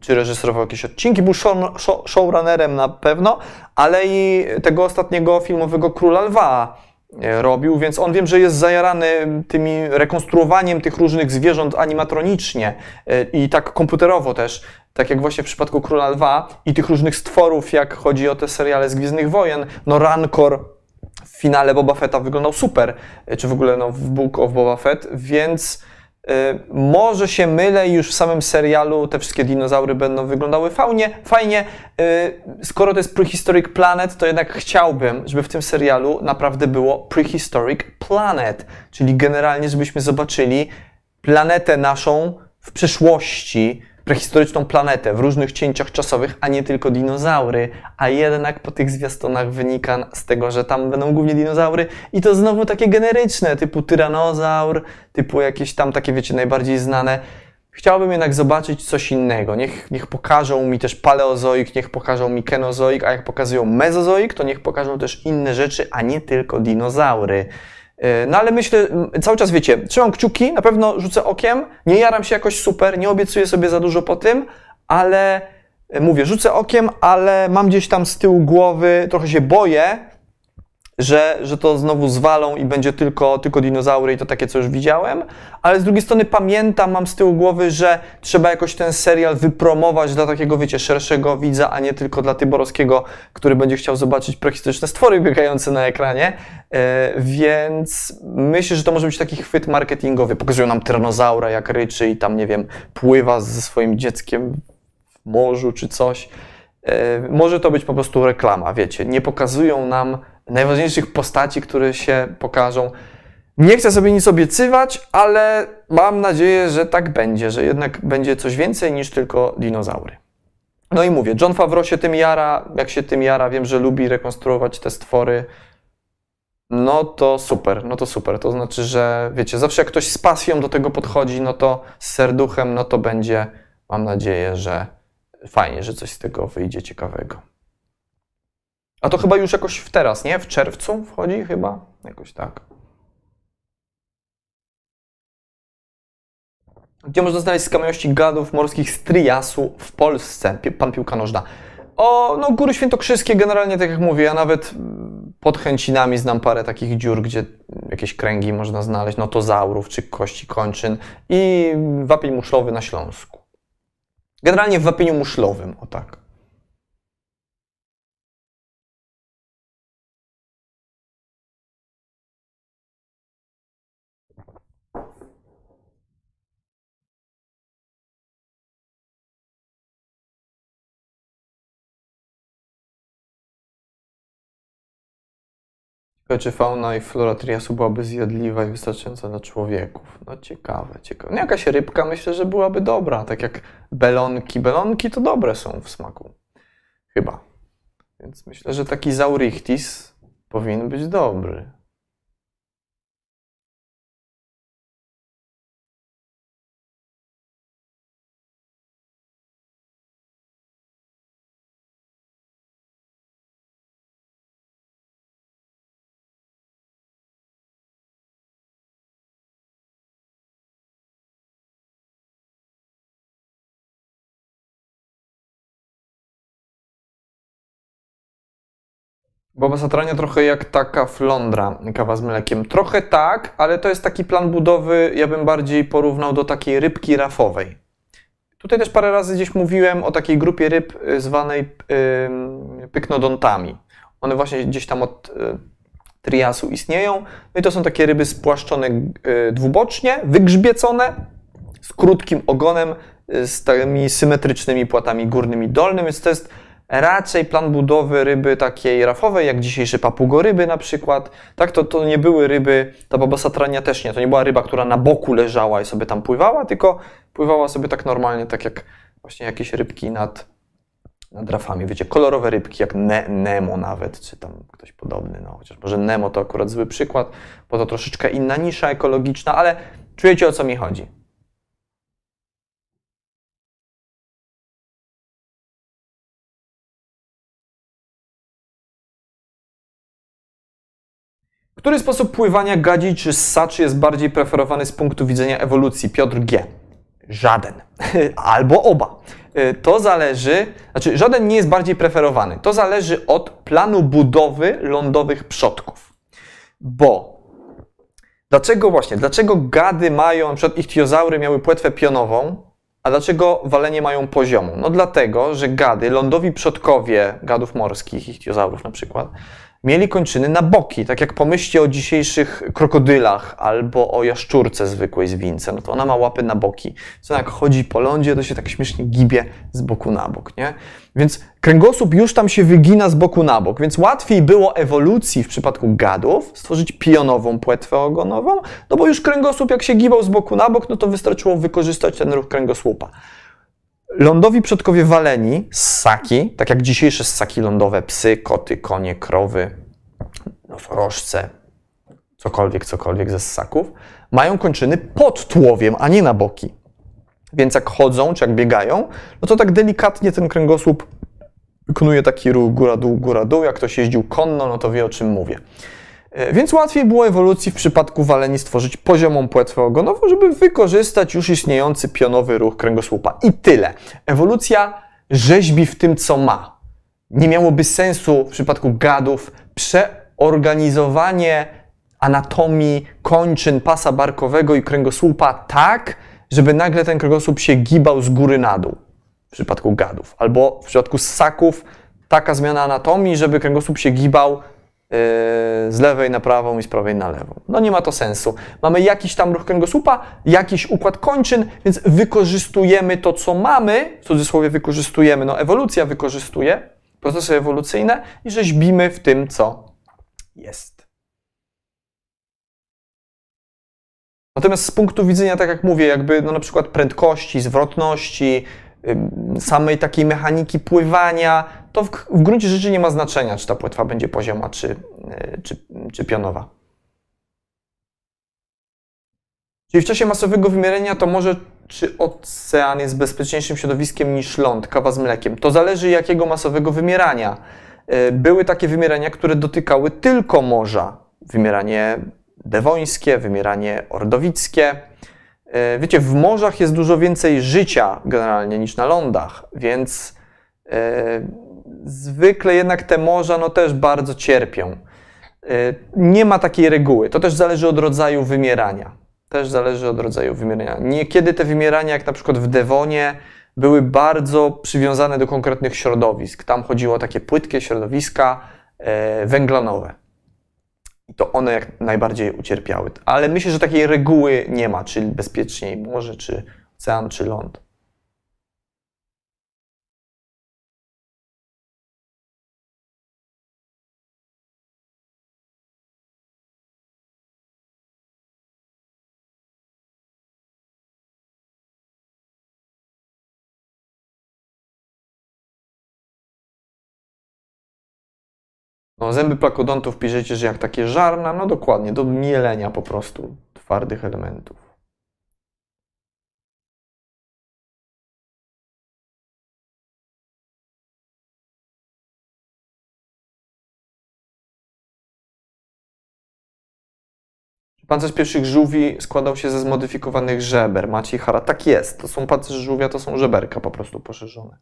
czy reżyserował jakieś odcinki, był show, show, showrunnerem na pewno, ale i tego ostatniego filmowego Króla Lwa E, robił, więc on wiem, że jest zajarany tymi rekonstruowaniem tych różnych zwierząt animatronicznie e, i tak komputerowo też, tak jak właśnie w przypadku Króla Lwa i tych różnych stworów, jak chodzi o te seriale z Gwiezdnych Wojen, no Rancor w finale Boba Fetta wyglądał super, e, czy w ogóle no, w Book of Boba Fett, więc może się mylę już w samym serialu te wszystkie dinozaury będą wyglądały fajnie. fajnie. Y, skoro to jest Prehistoric Planet, to jednak chciałbym, żeby w tym serialu naprawdę było Prehistoric Planet, czyli generalnie, żebyśmy zobaczyli planetę naszą w przyszłości, prehistoryczną planetę w różnych cięciach czasowych, a nie tylko dinozaury. A jednak po tych zwiastunach wynika z tego, że tam będą głównie dinozaury i to znowu takie generyczne, typu tyranozaur, typu jakieś tam takie, wiecie, najbardziej znane. chciałbym jednak zobaczyć coś innego. Niech, niech pokażą mi też paleozoik, niech pokażą mi kenozoik, a jak pokazują mezozoik, to niech pokażą też inne rzeczy, a nie tylko dinozaury. E, no ale myślę, cały czas wiecie, trzymam kciuki, na pewno rzucę okiem, nie jaram się jakoś super, nie obiecuję sobie za dużo po tym, ale e, mówię, rzucę okiem, ale mam gdzieś tam z tyłu głowy, trochę się boję, że, że to znowu zwalą i będzie tylko, tylko dinozaury i to takie, co już widziałem, ale z drugiej strony pamiętam, mam z tyłu głowy, że trzeba jakoś ten serial wypromować dla takiego, wiecie, szerszego widza, a nie tylko dla Tyborowskiego, który będzie chciał zobaczyć prehistoryczne stwory biegające na ekranie, e, więc myślę, że to może być taki chwyt marketingowy. Pokazują nam tyranozaura, jak ryczy i tam, nie wiem, pływa ze swoim dzieckiem w morzu czy coś. E, może to być po prostu reklama, wiecie, nie pokazują nam najważniejszych postaci, które się pokażą. Nie chcę sobie nic obiecywać, ale mam nadzieję, że tak będzie, że jednak będzie coś więcej niż tylko dinozaury. No i mówię, John Favreau się tym jara, jak się tym jara, wiem, że lubi rekonstruować te stwory. No to super, no to super. To znaczy, że wiecie, zawsze jak ktoś z pasją do tego podchodzi, no to z serduchem, no to będzie, mam nadzieję, że fajnie, że coś z tego wyjdzie ciekawego. A to chyba już jakoś w teraz, nie? W czerwcu wchodzi chyba? Jakoś tak. Gdzie można znaleźć skamieniości gadów morskich z Triasu w Polsce? Pan piłka nożna. O, no Góry Świętokrzyskie generalnie, tak jak mówię, ja nawet pod Chęcinami znam parę takich dziur, gdzie jakieś kręgi można znaleźć, notozaurów czy kości kończyn i wapień muszlowy na Śląsku. Generalnie w wapieniu muszlowym, o tak. Czy fauna i flora triasu byłaby zjadliwa i wystarczająca dla człowieków. No ciekawe, ciekawe. No jakaś rybka myślę, że byłaby dobra, tak jak belonki. Belonki to dobre są w smaku. Chyba. Więc myślę, że taki zaurichtis powinien być dobry. Boba Satrania trochę jak taka flądra, kawa z mlekiem. Trochę tak, ale to jest taki plan budowy, ja bym bardziej porównał do takiej rybki rafowej. Tutaj też parę razy gdzieś mówiłem o takiej grupie ryb y, zwanej yy, pyknodontami. One właśnie gdzieś tam od yy, triasu istnieją. No i to są takie ryby spłaszczone yy, dwubocznie, wygrzbiecone, z krótkim ogonem, y, z tymi symetrycznymi płatami górnymi dolnymi, więc to jest raczej plan budowy ryby takiej rafowej, jak dzisiejsze papugoryby na przykład. Tak, to, to nie były ryby, ta baba satrania też nie, to nie była ryba, która na boku leżała i sobie tam pływała, tylko pływała sobie tak normalnie, tak jak właśnie jakieś rybki nad, nad rafami. Wiecie, kolorowe rybki, jak ne Nemo nawet, czy tam ktoś podobny, no chociaż może Nemo to akurat zły przykład, bo to troszeczkę inna nisza ekologiczna, ale czujecie o co mi chodzi. Który sposób pływania gadzi czy ssaczy jest bardziej preferowany z punktu widzenia ewolucji? Piotr G. Żaden. Albo oba. Y, to zależy, znaczy żaden nie jest bardziej preferowany. To zależy od planu budowy lądowych przodków. Bo dlaczego właśnie, dlaczego gady mają, na przykład ichtiozaury miały płetwę pionową, a dlaczego walenie mają poziomą? No dlatego, że gady, lądowi przodkowie gadów morskich, ichtiozaurów na przykład, mieli kończyny na boki. Tak jak pomyślcie o dzisiejszych krokodylach albo o jaszczurce zwykłej z wince, no to ona ma łapy na boki. Co jak chodzi po lądzie, to się tak śmiesznie gibie z boku na bok, nie? Więc kręgosłup już tam się wygina z boku na bok, więc łatwiej było ewolucji w przypadku gadów stworzyć pionową płetwę ogonową, no bo już kręgosłup jak się gibał z boku na bok, no to wystarczyło wykorzystać ten ruch kręgosłupa. Lądowi przodkowie waleni, ssaki, tak jak dzisiejsze ssaki lądowe, psy, koty, konie, krowy, nosorożce, cokolwiek, cokolwiek ze ssaków, mają kończyny pod tułowiem, a nie na boki. Więc jak chodzą, czy jak biegają, no to tak delikatnie ten kręgosłup wykonuje taki ruch góra-dół, góra-dół. Jak ktoś jeździł konno, no to wie o czym mówię. E, Więc łatwiej było ewolucji w przypadku waleni stworzyć poziomą płetwę ogonową, żeby wykorzystać już istniejący pionowy ruch kręgosłupa. I tyle. Ewolucja rzeźbi w tym, co ma. Nie miałoby sensu w przypadku gadów przeorganizowanie anatomii kończyn pasa barkowego i kręgosłupa tak, żeby nagle ten kręgosłup się gibał z góry na dół w przypadku gadów. Albo w przypadku ssaków taka zmiana anatomii, żeby kręgosłup się gibał z lewej na prawą i z prawej na lewą. No nie ma to sensu. Mamy jakiś tam ruch kręgosłupa, jakiś układ kończyn, więc wykorzystujemy to, co mamy, w cudzysłowie wykorzystujemy, no ewolucja wykorzystuje, procesy ewolucyjne i rzeźbimy w tym, co jest. Natomiast z punktu widzenia, tak jak mówię, jakby no na przykład prędkości, zwrotności, samej takiej mechaniki pływania, to w, w gruncie rzeczy nie ma znaczenia, czy ta płetwa będzie pozioma, czy, yy, czy, czy pionowa. Czyli w czasie masowego wymierania to może czy ocean jest bezpieczniejszym środowiskiem niż ląd, kawa z mlekiem. To zależy jakiego masowego wymierania. Yy, Były takie wymierania, które dotykały tylko morza. Wymieranie dewońskie, wymieranie ordowickie. E, Wiecie, w morzach jest dużo więcej życia generalnie niż na lądach, więc e, zwykle jednak te morza no też bardzo cierpią. E, Nie ma takiej reguły. To też zależy od rodzaju wymierania. Też zależy od rodzaju wymierania. Niekiedy te wymierania, jak na przykład w Dewonie, były bardzo przywiązane do konkretnych środowisk. Tam chodziło o takie płytkie środowiska e, węglanowe. I to one jak najbardziej ucierpiały. Ale myślę, że takiej reguły nie ma, czy bezpieczniej morze, czy ocean, czy ląd. No, zęby plakodontów piszecie, że jak takie żarna, no dokładnie, do mielenia po prostu twardych elementów. Pancerz pierwszych żółwi składał się ze zmodyfikowanych żeber. Maciej Hara. Tak jest. To są pancerze żółwia, to są żeberka po prostu poszerzone.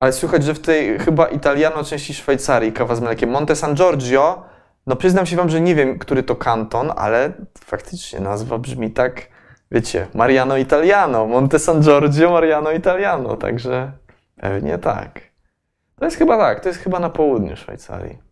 Ale słychać, że w tej chyba Italiano części Szwajcarii kawa z mlekiem. Monte San Giorgio, no przyznam się wam, że nie wiem, który to kanton, ale faktycznie nazwa brzmi tak, wiecie, Mariano Italiano, Monte San Giorgio, Mariano Italiano, także pewnie tak. To jest chyba tak, to jest chyba na południu Szwajcarii.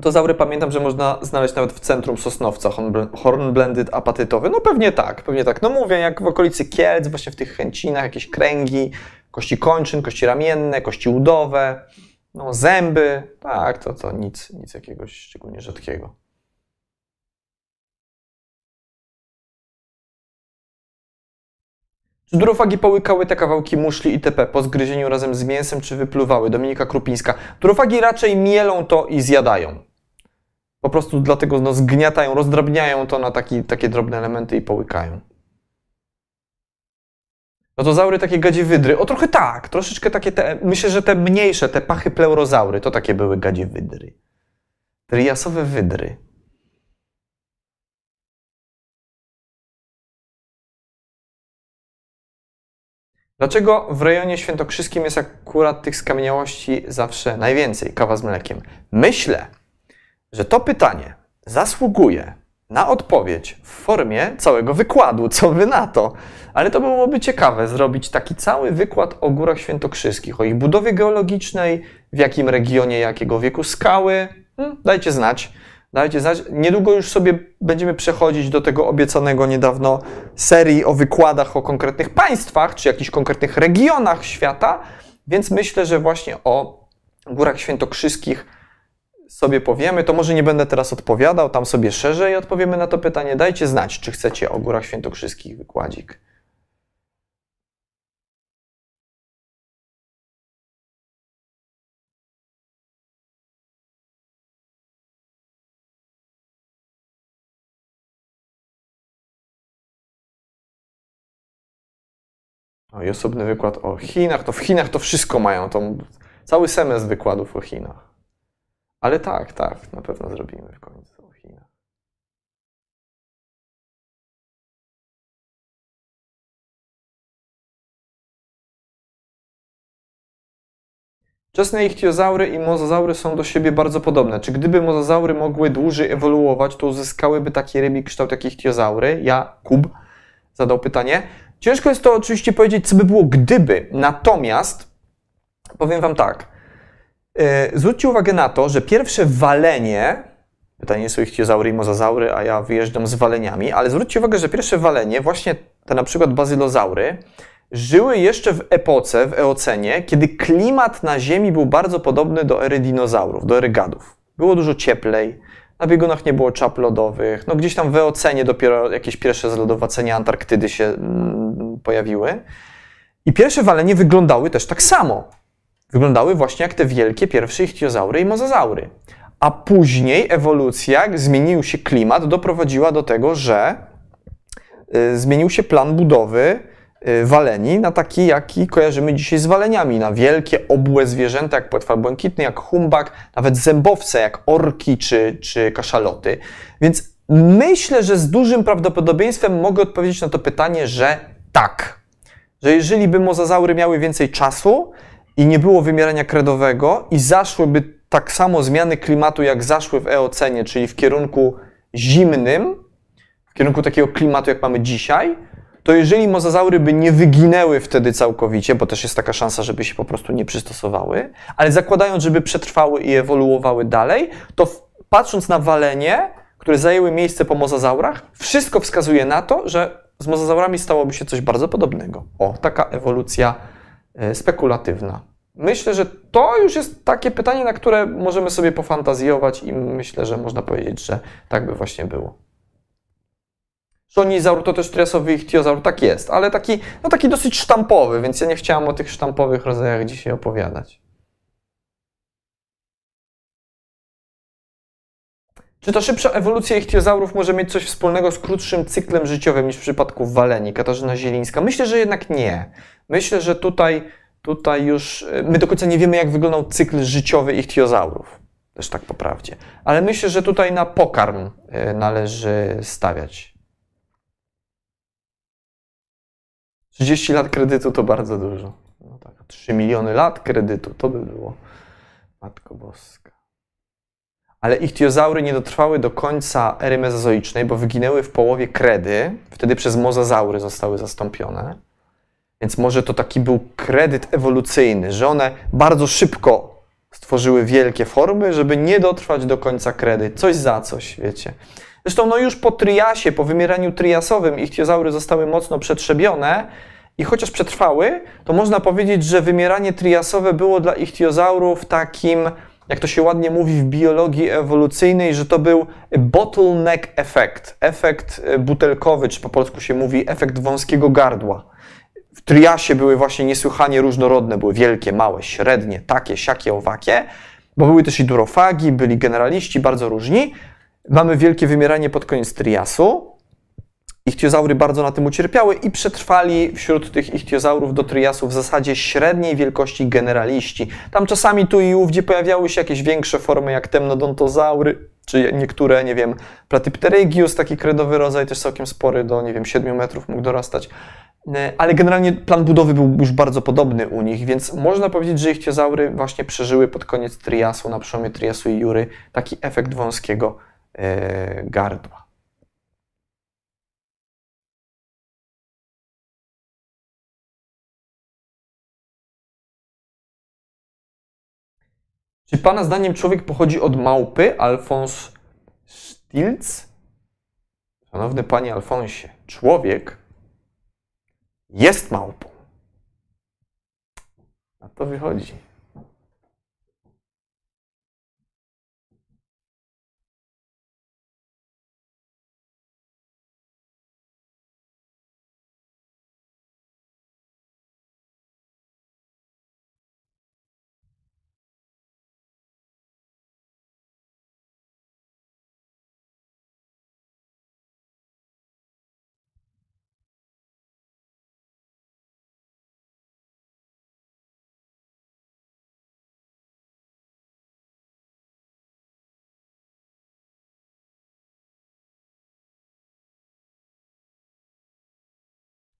Dozaury pamiętam, że można znaleźć nawet w centrum Sosnowca, horn- hornblended apatytowy. No pewnie tak, pewnie tak. No mówię, jak w okolicy Kielc, właśnie w tych chęcinach, jakieś kręgi, kości kończyn, kości ramienne, kości udowe, no zęby. Tak, to, to nic, nic jakiegoś szczególnie rzadkiego. Czy durofagi połykały te kawałki muszli itp. po zgryzieniu razem z mięsem, czy wypluwały? Dominika Krupińska. Durofagi raczej mielą to i zjadają. Po prostu dlatego no, zgniatają, rozdrabniają to na taki, takie drobne elementy i połykają. No to zaury takie gadzie wydry. O trochę tak, troszeczkę takie te, myślę, że te mniejsze, te pachy pleurozaury, to takie były gadzie wydry. Triasowe wydry. Dlaczego w rejonie świętokrzyskim jest akurat tych skamieniałości zawsze najwięcej, kawa z mlekiem? Myślę, że to pytanie zasługuje na odpowiedź w formie całego wykładu. Co wy na to? Ale to byłoby ciekawe zrobić taki cały wykład o górach świętokrzyskich, o ich budowie geologicznej, w jakim regionie, jakiego wieku skały. Hmm, dajcie znać. Dajcie znać. Niedługo już sobie będziemy przechodzić do tego obiecanego niedawno serii o wykładach o konkretnych państwach, czy jakichś konkretnych regionach świata, więc myślę, że właśnie o górach świętokrzyskich sobie powiemy. To może nie będę teraz odpowiadał, tam sobie szerzej odpowiemy na to pytanie. Dajcie znać, czy chcecie o górach świętokrzyskich wykładzik. O, i osobny wykład o Chinach. To w Chinach to wszystko mają. To cały semestr wykładów o Chinach. Ale tak, tak, na pewno zrobimy w końcu o Chinach. Wczesne ichtiozaury i mozazaury są do siebie bardzo podobne. Czy gdyby mozazaury mogły dłużej ewoluować, to uzyskałyby taki rybi kształt jak ichtiozaury? Jakub zadał pytanie. Ciężko jest to oczywiście powiedzieć, co by było gdyby. Natomiast powiem Wam tak. Yy, zwróćcie uwagę na to, że pierwsze walenie, pytanie są ichtiozaury i mozazaury, a ja wyjeżdżam z waleniami, ale zwróćcie uwagę, że pierwsze walenie, właśnie te na przykład bazylozaury, żyły jeszcze w epoce, w eocenie, kiedy klimat na Ziemi był bardzo podobny do ery dinozaurów, do ery gadów. Było dużo cieplej, na biegunach nie było czap lodowych, no gdzieś tam w eocenie dopiero jakieś pierwsze zlodowacenia Antarktydy się mm, pojawiły. I pierwsze walenie wyglądały też tak samo. Wyglądały właśnie jak te wielkie pierwsze ichtiozaury i mozazaury. A później ewolucja, zmienił się klimat, doprowadziła do tego, że y, zmienił się plan budowy waleni na taki, jaki kojarzymy dzisiaj z waleniami, na wielkie, obłe zwierzęta, jak płetwa błękitny, jak humbak, nawet zębowce, jak orki czy, czy kaszaloty. Więc myślę, że z dużym prawdopodobieństwem mogę odpowiedzieć na to pytanie, że tak. Że jeżeli by mozazaury miały więcej czasu i nie było wymierania kredowego i zaszłyby tak samo zmiany klimatu, jak zaszły w eocenie, czyli w kierunku zimnym, w kierunku takiego klimatu, jak mamy dzisiaj, to jeżeli mozazaury by nie wyginęły wtedy całkowicie, bo też jest taka szansa, żeby się po prostu nie przystosowały, ale zakładając, żeby przetrwały i ewoluowały dalej, to patrząc na walenie, które zajęły miejsce po mozazaurach, wszystko wskazuje na to, że z mozazaurami stałoby się coś bardzo podobnego. O, taka ewolucja e, spekulatywna. Myślę, że to już jest takie pytanie, na które możemy sobie pofantazjować i myślę, że można powiedzieć, że tak by właśnie było. Szonizaur to też triasowy ichtiozaur, tak jest, ale taki, no taki dosyć sztampowy, więc ja nie chciałem o tych sztampowych rodzajach dzisiaj opowiadać. Czy ta szybsza ewolucja ichtiozaurów może mieć coś wspólnego z krótszym cyklem życiowym niż w przypadku waleni? Katarzyna Zielińska. Myślę, że jednak nie. Myślę, że tutaj, tutaj już my do końca nie wiemy, jak wyglądał cykl życiowy ichtiozaurów. Też tak po prawdzie. Ale myślę, że tutaj na pokarm należy stawiać. 30 lat kredytu to bardzo dużo. No tak, 3 miliony lat kredytu to by było. Matko Boska. Ale ichtiozaury nie dotrwały do końca ery mezozoicznej, bo wyginęły w połowie kredy. Wtedy przez mozazaury zostały zastąpione. Więc może to taki był kredyt ewolucyjny, że one bardzo szybko stworzyły wielkie formy, żeby nie dotrwać do końca kredy. Coś za coś, wiecie. Zresztą no już po triasie, po wymieraniu triasowym ichtiozaury zostały mocno przetrzebione i chociaż przetrwały, to można powiedzieć, że wymieranie triasowe było dla ichtiozaurów takim, jak to się ładnie mówi w biologii ewolucyjnej, że to był bottleneck efekt, efekt butelkowy, czy po polsku się mówi efekt wąskiego gardła. W triasie były właśnie niesłychanie różnorodne, były wielkie, małe, średnie, takie, siakie, owakie, bo były też i durofagi, byli generaliści, bardzo różni, Mamy wielkie wymieranie pod koniec triasu. Ichtiozaury bardzo na tym ucierpiały i przetrwali wśród tych ichtiozaurów do triasu w zasadzie średniej wielkości generaliści. Tam czasami tu i ówdzie pojawiały się jakieś większe formy jak temnodontozaury, czy niektóre, nie wiem, platypterygius, taki kredowy rodzaj, też całkiem spory, do, nie wiem, 7 metrów mógł dorastać. Ale generalnie plan budowy był już bardzo podobny u nich, więc można powiedzieć, że ichtiozaury właśnie przeżyły pod koniec triasu, na przełomie triasu i jury, taki efekt wąskiego E, gardła. Czy Pana zdaniem człowiek pochodzi od małpy? Alfons Stilz? Szanowny Panie Alfonsie, człowiek jest małpą. A to wychodzi.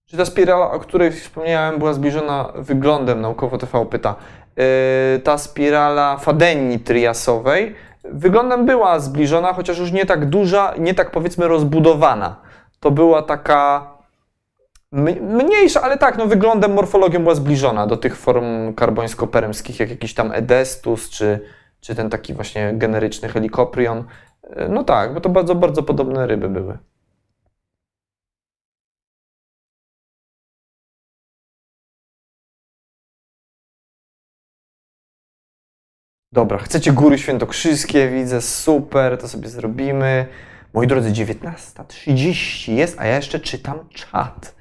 Czy ta spirala, o której wspomniałem, była zbliżona wyglądem, naukowo TV pyta, yy, ta spirala Fadenii triasowej wyglądem była zbliżona, chociaż już nie tak duża, nie tak powiedzmy rozbudowana. To była taka mniejsza, ale tak, no wyglądem, morfologią była zbliżona do tych form karbońsko-peremskich, jak jakiś tam Edestus, czy, czy ten taki właśnie generyczny Helicoprion. Yy, No tak, bo to bardzo, bardzo podobne ryby były. Dobra, chcecie góry świętokrzyskie, widzę, super, to sobie zrobimy. Moi drodzy, 19.30 jest, a ja jeszcze czytam czat.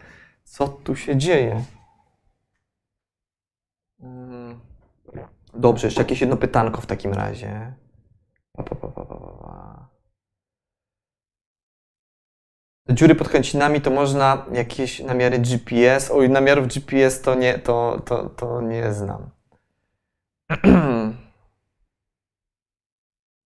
Co tu się dzieje? Mm, Dobrze, jeszcze jakieś jedno pytanko w takim razie. Te dziury pod chęcinami to można jakieś namiary GPS. Oj, namiarów GPS to nie, to, to, to nie znam.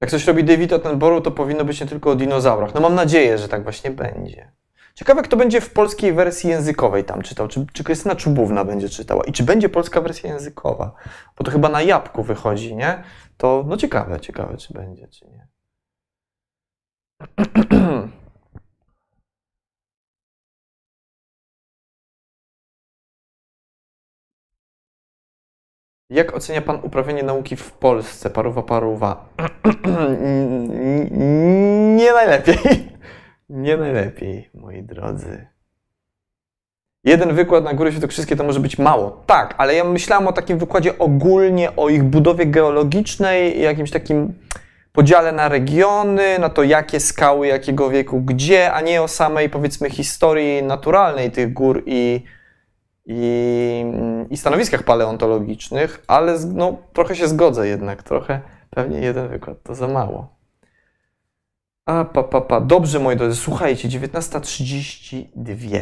Jak coś robi David Attenborough, to powinno być nie tylko o dinozaurach. No mam nadzieję, że tak właśnie będzie. Ciekawe, kto będzie w polskiej wersji językowej tam czytał. Czy, czy Krystyna Czubówna będzie czytała? I czy będzie polska wersja językowa? Bo to chyba na jabłku wychodzi, nie? To no ciekawe, ciekawe, czy będzie, czy nie. Jak ocenia Pan uprawianie nauki w Polsce? Paruwa, paruwa. Nie najlepiej. Nie najlepiej, moi drodzy. Jeden wykład na Góry Świętokrzyskie to może być mało. Tak, ale ja myślałem o takim wykładzie ogólnie o ich budowie geologicznej, jakimś takim podziale na regiony, na to jakie skały, jakiego wieku, gdzie, a nie o samej powiedzmy historii naturalnej tych gór i, i, i stanowiskach paleontologicznych, ale no, trochę się zgodzę jednak, trochę pewnie jeden wykład to za mało. A, pa, pa, pa. Dobrze, moi drodzy, słuchajcie, 19.32.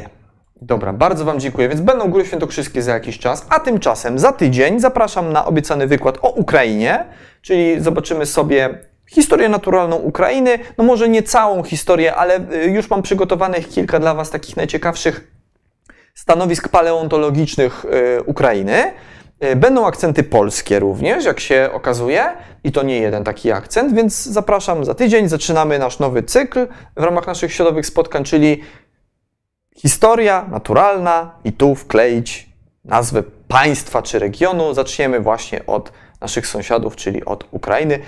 Dobra, bardzo Wam dziękuję. Więc będą Góry Świętokrzyskie za jakiś czas, a tymczasem za tydzień zapraszam na obiecany wykład o Ukrainie, czyli zobaczymy sobie historię naturalną Ukrainy. No może nie całą historię, ale y, już mam przygotowanych kilka dla Was takich najciekawszych stanowisk paleontologicznych y, Ukrainy. Y, Będą akcenty polskie również, jak się okazuje, i to nie jeden taki akcent, więc zapraszam za tydzień. Zaczynamy nasz nowy cykl w ramach naszych środowych spotkań, czyli historia naturalna i tu wkleić nazwę państwa czy regionu. Zaczniemy właśnie od naszych sąsiadów, czyli od Ukrainy.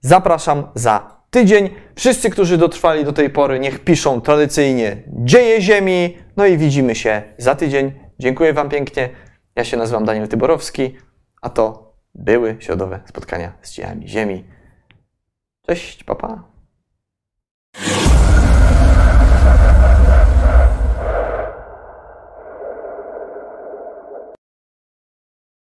Zapraszam za tydzień. Wszyscy, którzy dotrwali do tej pory, niech piszą tradycyjnie dzieje ziemi. No i widzimy się za tydzień. Dziękuję Wam pięknie. Ja się nazywam Daniel Tyborowski, a to były środowe spotkania z dziejami ziemi. Cześć, papa. Pa.